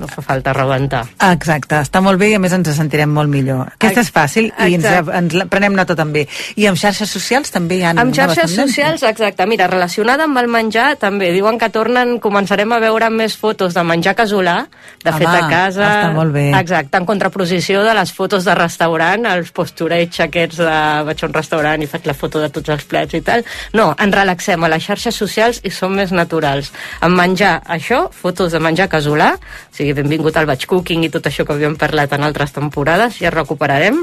No fa falta rebentar. Exacte, està molt bé i a més ens sentirem molt millor. Aquesta és fàcil i ens, Exacte. ens la prenem nota també. I amb xarxes socials també hi ha Amb xarxes socials, exacte. Mira, relacionada amb el menjar, també diuen que tornen, començarem a veure més fotos de menjar casolà, de Home, fet a casa. està molt bé. Exacte, en contraposició de les fotos de restaurant, els postureig aquests de vaig a un restaurant i faig la foto de tots els plats i tal. No, ens relaxem a les xarxes socials i som més naturals. En menjar, això, fotos de menjar casolà, o sigui, benvingut al batch cooking i tot això que havíem parlat en altres temporades, ja recuperarem.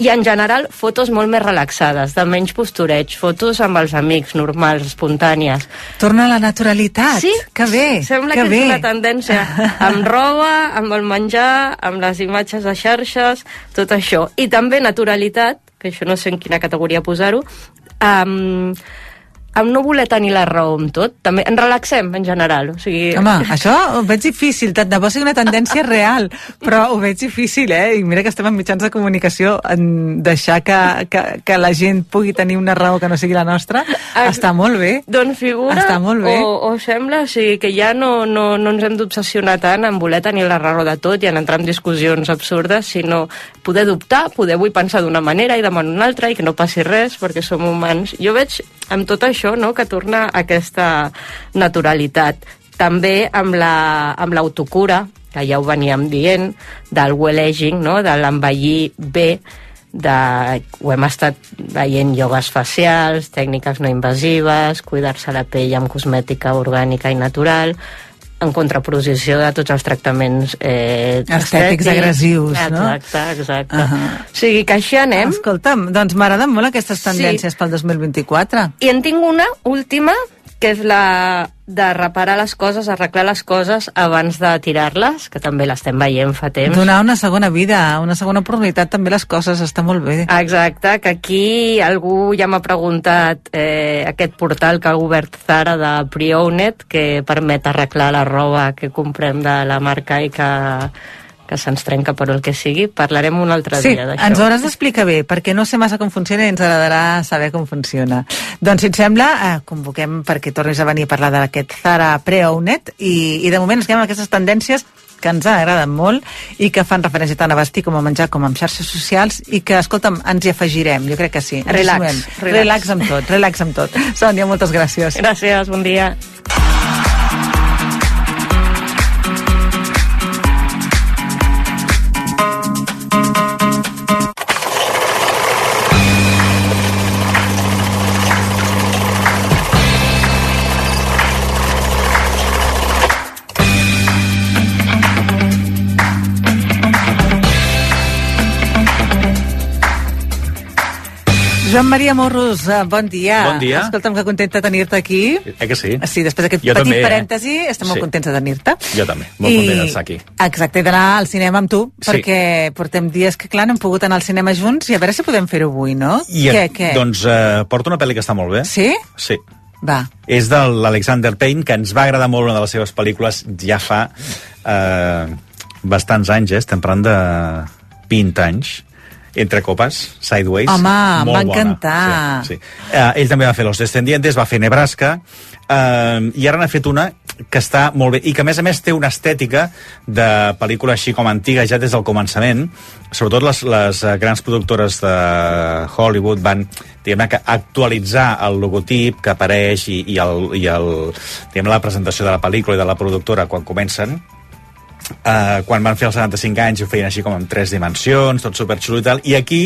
I en general, fotos molt més relaxades, de menys postureig, fotos amb els amics, normals, espontànies. Torna a la naturalitat. Sí, Que bé, Sembla que que, bé. és una tendència amb roba, amb el menjar, amb les imatges de xarxes, tot això. I també naturalitat, que això no sé en quina categoria posar-ho, amb, amb no voler tenir la raó amb tot. També ens relaxem, en general. O sigui, Home, això ho veig difícil, tant de bo sigui una tendència real, però ho veig difícil, eh? I mira que estem en mitjans de comunicació, en deixar que, que, que la gent pugui tenir una raó que no sigui la nostra, Ah, està molt bé. Doncs figura, Està molt bé. O, o sembla o sigui, que ja no, no, no ens hem d'obsessionar tant en voler tenir la raó de tot i en entrar en discussions absurdes, sinó poder dubtar, poder vull pensar d'una manera i demà una altra i que no passi res perquè som humans. Jo veig amb tot això no, que torna aquesta naturalitat. També amb la- amb l'autocura, la, que ja ho veníem dient, del well aging, no, de l'envellir bé, de, ho hem estat veient iogues facials, tècniques no invasives, cuidar-se la pell amb cosmètica orgànica i natural, en contraposició de tots els tractaments eh, Estètics agressius, no? Exacte, exacte. Ahà. O sigui que així anem. Escolta'm, doncs m'agraden molt aquestes Sí. tendències pel 2024. I en tinc una última, que és la de reparar les coses, arreglar les coses abans de tirar-les, que també l'estem veient fa temps. Donar una segona vida, una segona oportunitat també les coses, està molt bé. Exacte, que aquí algú ja m'ha preguntat eh, aquest portal que ha obert Zara de Pre-Owned, que permet arreglar la roba que comprem de la marca i que, que se'ns trenca per el que sigui. Parlarem un altre Sí, dia d'això. ens ho hauràs d'explicar bé, perquè no sé massa com funciona i ens agradarà saber com funciona. Doncs, si et sembla, eh, convoquem perquè tornis a venir a parlar d'aquest Zara Pre-Owned i, i de moment ens quedem amb aquestes tendències que ens agraden molt i que fan referència tant a vestir com a menjar com a xarxes socials i que, escolta'm, ens hi afegirem, jo crec que sí. Ens Relax, relax. Relax amb tot, relax amb tot. Sònia, moltes gràcies. Gràcies, bon dia. Joan Maria Morros, eh, bon dia. Bon dia. Escolta'm, que contenta tenir-te aquí. Eh que sí? Sí, després d'aquest petit també, eh? parèntesi, estem molt Sí. contents de tenir-te. Jo també, molt content d'estar aquí. Exacte, d'anar al cinema amb tu, Sí. perquè portem dies que, clar, no hem pogut anar al cinema junts i a veure si podem fer-ho avui, no? I, què, què? Doncs eh, porto una pel·li que està molt bé. Sí? Sí. Va. És de l'Alexander Payne, que ens va agradar molt una de les seves pel·lícules ja fa eh, bastants anys, eh? estem parlant de 20 anys. Entre copes, Sideways. Home, em va encantar. Sí, sí. Eh, ell també va fer Los Descendientes, va fer Nebraska, eh, i ara n'ha fet una que està molt bé, i que a més a més té una estètica de pel·lícula així com antiga ja des del començament, sobretot les, les eh, grans productores de Hollywood van diguem que actualitzar el logotip que apareix i, i, el, i el, diguem la presentació de la pel·lícula i de la productora quan comencen uh, quan van fer els 75 anys ho feien així com en tres dimensions, tot superxulo i tal, i aquí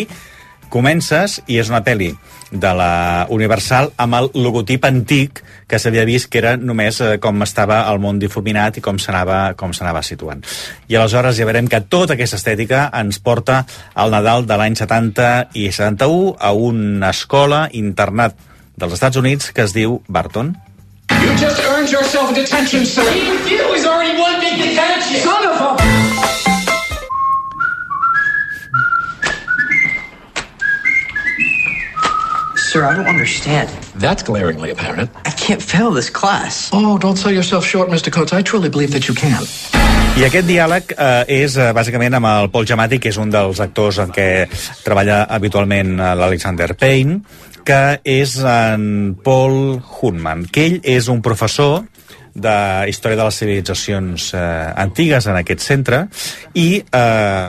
comences i és una pel·li de la Universal amb el logotip antic que s'havia vist que era només eh, com estava el món difuminat i com s'anava situant. I aleshores ja veurem que tota aquesta estètica ens porta al Nadal de l'any 70 i 71 a una escola internat dels Estats Units que es diu Barton. You just earned yourself a detention, sir. Even you is already one big detention. Son of a... Sir, I don't understand. That's glaringly apparent. I can't fail this class. Oh, don't sell yourself short, Mr. Coates. I truly believe that you can. I aquest diàleg eh, és eh, bàsicament amb el Paul Giamatti, que és un dels actors en què treballa habitualment eh, l'Alexander Payne, que és en Paul Hunman, que ell és un professor de història de les civilitzacions eh, antigues en aquest centre i eh,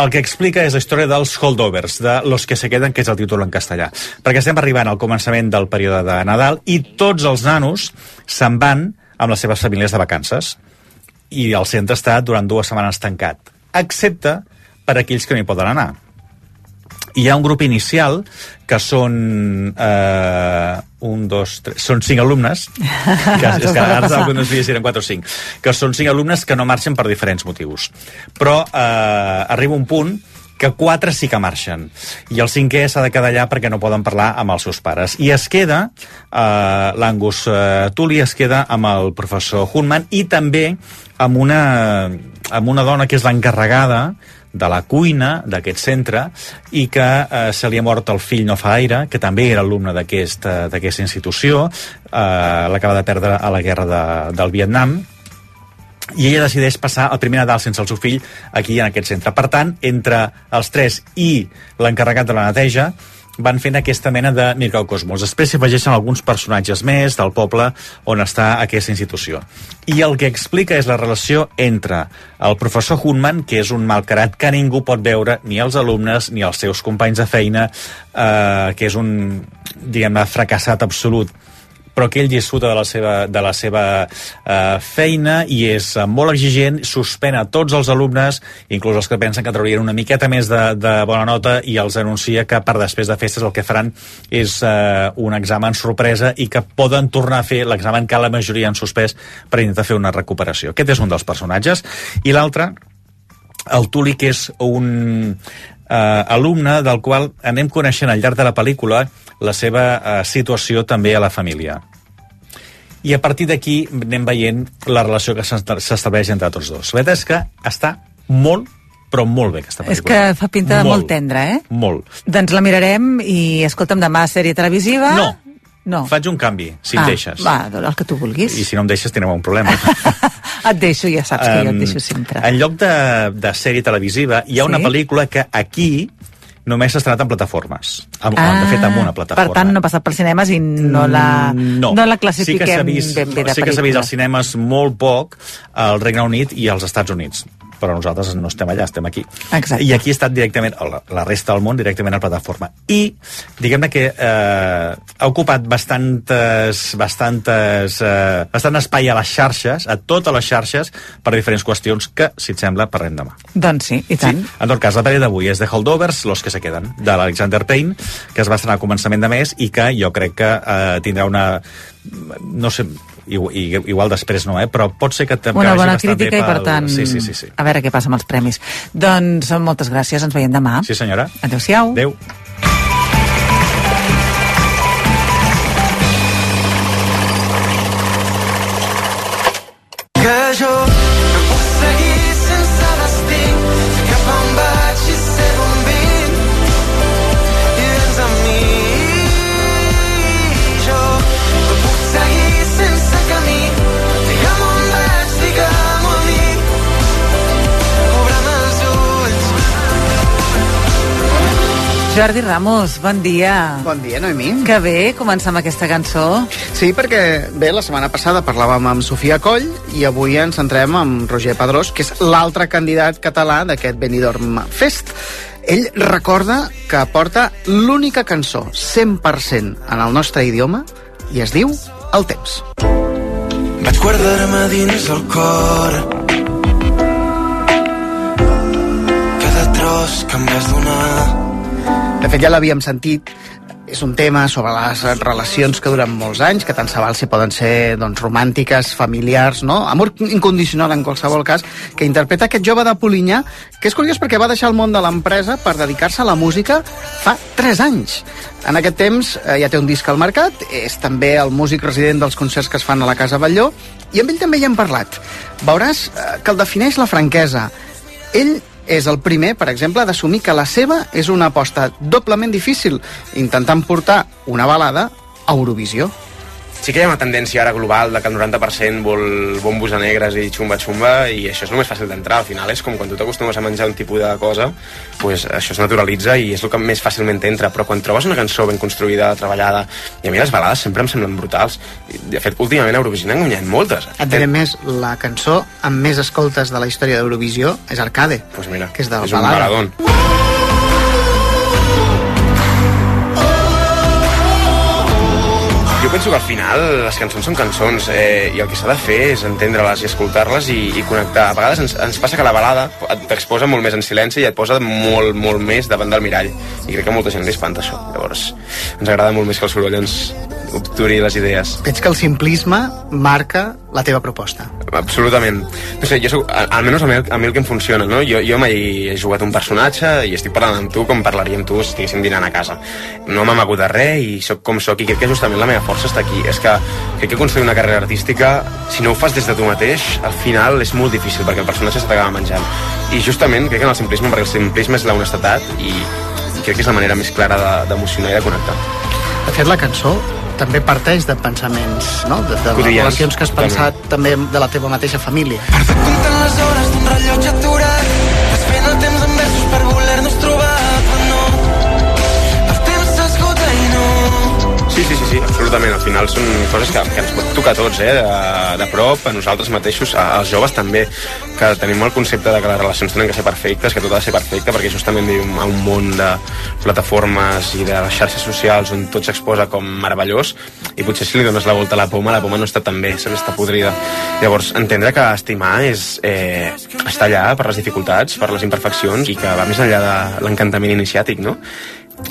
el que explica és la història dels holdovers, de los que se queden, que és el títol en castellà. Perquè estem arribant al començament del període de Nadal i tots els nanos se'n van amb les seves famílies de vacances i el centre està durant dues setmanes tancat, excepte per aquells que no hi poden anar. Hi ha un grup inicial que són eh, un, dos, tres, són cinc alumnes. Que, és que ara no sabia si eren quatre o cinc. Que són cinc alumnes que no marxen per diferents motius. Però eh, arriba un punt que quatre sí que marxen. I el cinquè s'ha de quedar allà perquè no poden parlar amb els seus pares. I es queda eh, l'Angus eh, Tully es queda amb el professor Hunman i també amb una, amb una dona que és l'encarregada de la cuina d'aquest centre i que eh, se li ha mort el fill no fa gaire, que també era alumne d'aquesta institució, eh, l'acaba de perdre a la guerra de, del Vietnam, i ella decideix passar el primer Nadal sense el seu fill aquí en aquest centre. Per tant, entre els tres i l'encarregat de la neteja, van fent aquesta mena de microcosmos. Després s'hi afegeixen alguns personatges més del poble on està aquesta institució. I el que explica és la relació entre el professor Hunman, que és un malcarat que ningú pot veure, ni els alumnes, ni els seus companys de feina, eh, que és un, diguem-ne, fracassat absolut però que ell disfruta de la seva, de la seva eh, feina i és eh, molt exigent, suspèn a tots els alumnes, inclús els que pensen que traurien una miqueta més de, de bona nota i els anuncia que per després de festes el que faran és eh, un examen sorpresa i que poden tornar a fer l'examen que la majoria han suspès per intentar fer una recuperació. Aquest és un dels personatges. I l'altre, el Tuli, que és un eh, alumne del qual anem coneixent al llarg de la pel·lícula la seva eh, situació també a la família. I a partir d'aquí anem veient la relació que s'esta- s'estableix entre tots dos. La veritat és que està molt, però molt bé aquesta És pel·lícula. que fa pinta de molt tendra, eh? Molt. Doncs la mirarem i, escolta'm, demà sèrie televisiva... No. No. Faig un canvi, si ah, em deixes. Va, el que tu vulguis. I si no em deixes tindrem un problema. Et deixo, ja saps que jo et deixo sempre. En lloc de, de sèrie televisiva, hi ha una Sí? pel·lícula que aquí només s'ha estrenat en plataformes. Amb, de fet, amb una plataforma. Ah, Per tant, no ha passat pels cinemes i no la, no. no la sí que classifiquem vist, ben bé de sí que s'ha vist als cinemes molt poc al Regne Unit i als Estats Units però nosaltres no estem allà, estem aquí. Exacte. I aquí ha estat directament, la, la resta del món, directament a la plataforma. I, diguem-ne que eh, ha ocupat bastantes, bastantes, eh, bastant espai a les xarxes, a totes les xarxes, per diferents qüestions que, si et sembla, parlem demà. Doncs sí, i tant. Sí. En tot cas, la pel·li d'avui és The Holdovers, Los que se queden, de l'Alexander Payne, que es va estrenar a començament de mes i que jo crec que eh, tindrà una... no sé, igual, igual després no, eh? però pot ser que també Una bona crítica i, per tant, Sí, sí, sí, sí. a veure què passa amb els premis. Doncs moltes gràcies, ens veiem demà. Sí, senyora. Adéu-siau. Adéu. que Jordi Ramos, bon dia. Bon dia, Noemí. Que bé començar amb aquesta cançó. Sí, perquè bé, la setmana passada parlàvem amb Sofia Coll i avui ens centrem amb Roger Pedrós, que és l'altre candidat català d'aquest Benidorm Fest. Ell recorda que porta l'única cançó 100% en el nostre idioma i es diu El temps. vaig guardar-me dins el cor cada tros que em vas donar De fet, ja l'havíem sentit. És un tema sobre les relacions que duren molts anys, que tant se val si poden ser doncs, romàntiques, familiars, no? Amor incondicional en qualsevol cas, que interpreta aquest jove de Polinyà, que és curiós perquè va deixar el món de l'empresa per dedicar-se a la música fa 3 anys. En aquest temps eh, ja té un disc al mercat, és també el músic resident dels concerts que es fan a la Casa Batlló, i amb ell també hi hem parlat. Veuràs eh, que el defineix la franquesa. Ell és el primer, per exemple, d'assumir que la seva és una aposta doblement difícil, intentant portar una balada a Eurovisió. Sí que hi ha una tendència ara global de que el 90% vol bombos a negres i xumba-xumba i això és el més fàcil d'entrar. Al final és com quan tu t'acostumes a menjar un tipus de cosa, pues això es naturalitza i és el que més fàcilment entra. Però quan trobes una cançó ben construïda, treballada, i a mi les balades sempre em semblen brutals. De fet, últimament a Eurovisió n'han guanyat moltes. Et diré més, la cançó amb més escoltes de la història d'Eurovisió és Arcade, Pues mira, que és del és un balada. baladón. Jo penso que al final les cançons són cançons eh, i el que s'ha de fer és entendre-les i escoltar-les i, i connectar. A vegades ens, ens passa que la balada t'exposa molt més en silenci i et posa molt, molt més davant del mirall. I crec que molta gent li espanta això. Llavors, ens agrada molt més que el soroll ens obturi les idees. Veig que el simplisme marca la teva proposta. Absolutament. No sé, jo soc, al- almenys a mi, a mi el que em funciona, no? Jo, jo mai he jugat un personatge i estic parlant amb tu com parlaria amb tu si estiguéssim dinant a casa. No m'amago de res i sóc com sóc i crec que justament la meva força està aquí. És que crec que construir una carrera artística, si no ho fas des de tu mateix, al final és molt difícil perquè el personatge se t'acaba menjant. I justament crec que en el simplisme, perquè el simplisme és l'honestedat i, i crec que és la manera més clara de- d'emocionar i de connectar. De fet, la cançó també parteix de pensaments, no? De, de les relacions que has pensat també de la teva mateixa família. Comptant les hores d'un rellotge aturat Desfent el temps en versos per voler-nos trobar Però no, el temps s'esgota i no Sí, sí, sí, sí, absolutament. Al final són coses que, que ens pot tocar a tots, eh? De, de prop, a nosaltres mateixos, a, als joves també, que tenim el concepte de que les relacions tenen que ser perfectes, que tot ha de ser perfecte, perquè justament vivim a un món de plataformes i de xarxes socials on tot s'exposa com meravellós, i potser si li dones la volta a la poma, la poma no està tan bé, saps? Està podrida. Llavors, entendre que estimar és eh, estar allà per les dificultats, per les imperfeccions, i que va més enllà de l'encantament iniciàtic, no?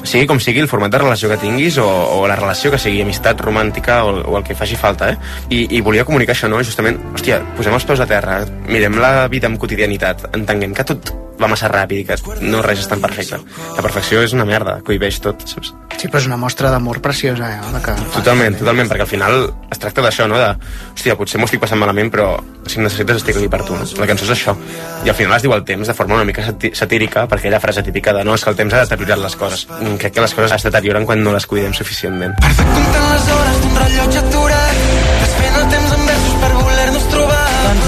Sigui com sigui el format de relació que tinguis o, o la relació que sigui, amistat romàntica o, o el que faci falta, eh? I, I volia comunicar això, no? Justament, hòstia, posem els peus a terra, mirem la vida amb quotidianitat, entenguem que tot va massa ràpid i que no res és tan perfecte. La perfecció és una merda, cohibeix tot, saps? Sí, però és una mostra d'amor preciosa, eh? La que fas. Totalment, totalment, perquè al final es tracta d'això, no? De, hòstia, potser m'ho estic passant malament, però si em necessites estic aquí per tu, no? La cançó és això. I al final es diu el temps de forma una mica satírica, perquè aquella frase típica de no, és que el temps ha deteriorat les coses. Mm, Crec que les coses es deterioren quan no les cuidem suficientment. Comptant les hores d'un rellotge aturat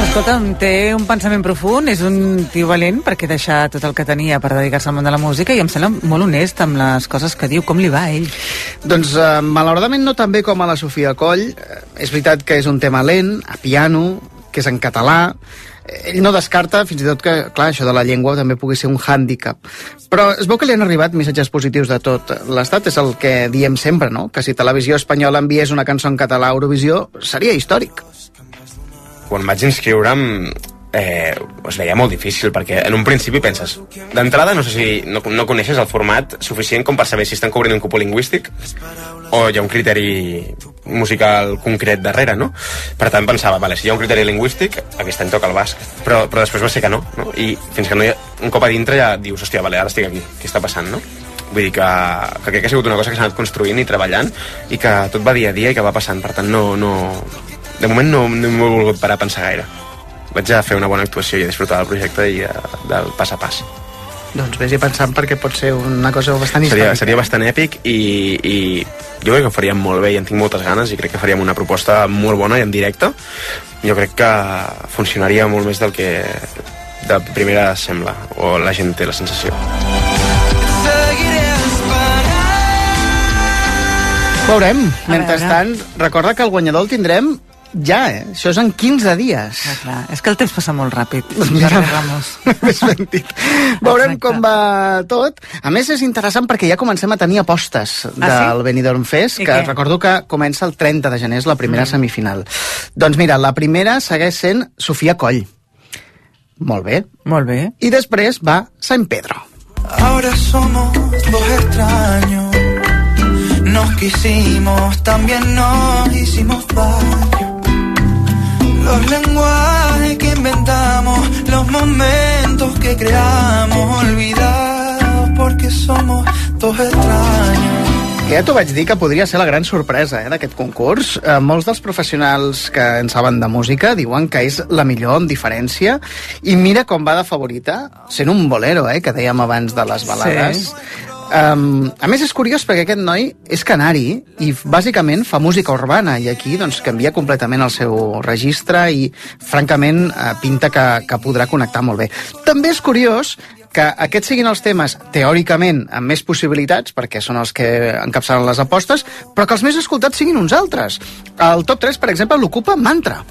escolta'm, té un pensament profund, és un tio valent perquè deixa tot el que tenia per dedicar-se al món de la música i em sembla molt honest amb les coses que diu. Com li va a ell? Doncs, eh, malauradament, no tan bé com a la Sofia Coll. Eh, és veritat que és un tema lent, a piano, que és en català. Eh, Ell no descarta, fins i tot, que, clar, això de la llengua també pugui ser un hàndicap. Però es veu que li han arribat missatges positius de tot l'estat. És el que diem sempre, no? Que si Televisió Espanyola enviés una cançó en català a Eurovisió, seria històric. Quan vaig inscriure'm eh, es veia molt difícil perquè en un principi penses d'entrada no sé si no, no coneixes el format suficient com per saber si estan cobrint un cupo lingüístic o hi ha un criteri musical concret darrere, no? Per tant, pensava, vale, si hi ha un criteri lingüístic, aquest any toca el basc. Però, però després va ser que no, no? I fins que no hi ha, un cop a dintre ja dius, hòstia, vale, ara estic aquí, què està passant, no? Vull dir que, que crec que ha sigut una cosa que s'ha anat construint i treballant i que tot va dia a dia i que va passant. Per tant, no, no, de moment no, no m'ho he volgut parar a pensar gaire. Vaig a fer una bona actuació i a disfrutar del projecte i uh, del pas a pas. Doncs vés-hi pensant perquè pot ser una cosa bastant Seria, històrica. seria bastant èpic i, i jo crec que ho faríem molt bé i en tinc moltes ganes i crec que faríem una proposta molt bona i en directe. Jo crec que funcionaria molt més del que de primera sembla, o la gent té la sensació. Veurem. Mentrestant, recorda que el guanyador el tindrem ja, eh? Això és en 15 dies. Ah, clar. És que el temps passa molt ràpid. Mira. Jordi Ramos. Ben dit. Veurem com va tot. A més, és interessant perquè ja comencem a tenir apostes Ah, del sí? Benidorm Fest, I que què? recordo que comença el 30 de gener, és la primera Mm. semifinal. Doncs mira, la primera segueix sent Sofia Coll. Molt bé. Molt bé. I després va Sant Pedro. Ahora somos dos extraños. Nos quisimos, también nos hicimos daño. Los lenguajes que inventamos, los momentos que creamos, olvidados porque somos dos extraños. Que ja t'ho vaig dir que podria ser la gran sorpresa eh, d'aquest concurs. Eh, molts dels professionals que en saben de música diuen que és la millor amb diferència i mira com va de favorita, sent un bolero, eh, que dèiem abans de les balades. Sí. Um, a més, és curiós perquè aquest noi és canari i bàsicament fa música urbana i aquí doncs, canvia completament el seu registre i francament eh, pinta que, que podrà connectar molt bé. També és curiós que aquests siguin els temes teòricament amb més possibilitats, perquè són els que encapçalen les apostes, però que els més escoltats siguin uns altres. El top 3, per exemple, l'ocupa Mantra.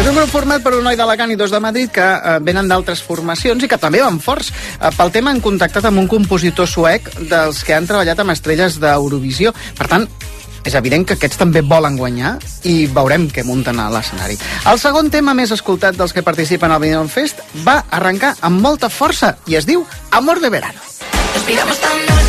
És un grup format per un noi d'Alacant i dos de Madrid que eh, venen d'altres formacions i que també van forts. Eh, pel tema han contactat amb un compositor suec dels que han treballat amb estrelles d'Eurovisió. Per tant, és evident que aquests també volen guanyar i veurem què munten a l'escenari. El segon tema més escoltat dels que participen al Benidorm Fest va arrencar amb molta força i es diu Amor de Verano. Respiramos tan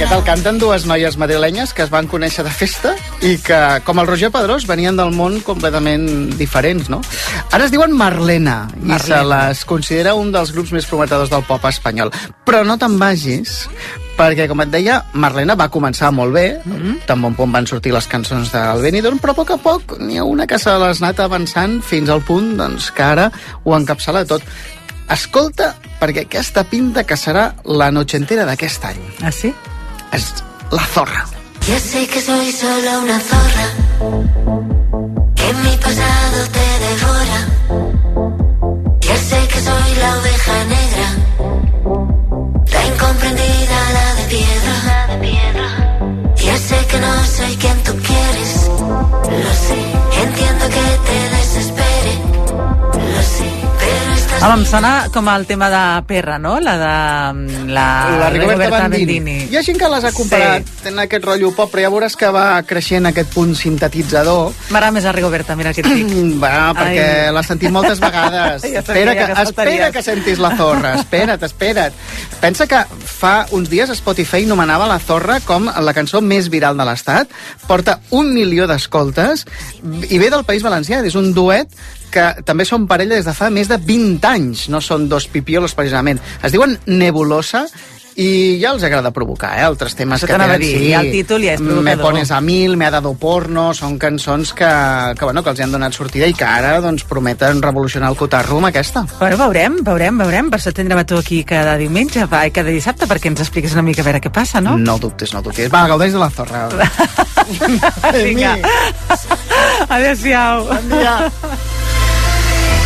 aquest el canten dues noies madrilenyes que es van conèixer de festa i que, com el Roger Pedrós, venien del món completament diferents, no? Ara es diuen Marlena, i Marlena. se les considera un dels grups més prometedors del pop espanyol. Però no te'n vagis, perquè, com et deia, Marlena va començar molt bé, mm. -hmm. tan bon punt van sortir les cançons del Benidorm, però a poc a poc n'hi ha una que se l'ha anat avançant fins al punt doncs, que ara ho encapçala tot. Escolta, perquè aquesta pinta que serà la noche entera d'aquest any. Ah, sí? És la zorra. Ya sé que soy solo una zorra, que mi pasado te devora. Ya sé que soy la oveja negra, la incomprendida, la de piedra. Ya sé que no soy quien tú quieres, lo sé. Entiendo que te Home, em sona com el tema de Perra, no? La de... mm, La, la Rigoberta Bandini. Hi ha gent que les ha comparat, sí. tenen aquest rotllo pop, però ja veuràs que va creixent aquest punt sintetitzador. M'agrada més la Rigoberta, mira què et dic. Va, perquè l'has sentit moltes vegades. Ja espera, que, que espera que sentis la zorra, espera't, espera't. Pensa que fa uns dies Spotify nomenava la zorra com la cançó més viral de l'Estat, porta un milió d'escoltes i ve del País Valencià, és un duet que també són parella des de fa més de 20 anys, no són dos pipiolos precisament. Es diuen Nebulosa i ja els agrada provocar, eh? Altres temes Això que tenen, dir, ja el títol ja és Me provocador. pones a mil, me ha dado porno, són cançons que, que, bueno, que els hi han donat sortida i que ara doncs, prometen revolucionar el cotarro amb aquesta. Bueno, veurem, veurem, veurem. Per això tindrem a tu aquí cada diumenge, va, i cada dissabte, perquè ens expliques una mica a veure què passa, no? No dubtes, no dubtes. Va, gaudeix de la zorra. Vinga. Adéu-siau. Bon dia.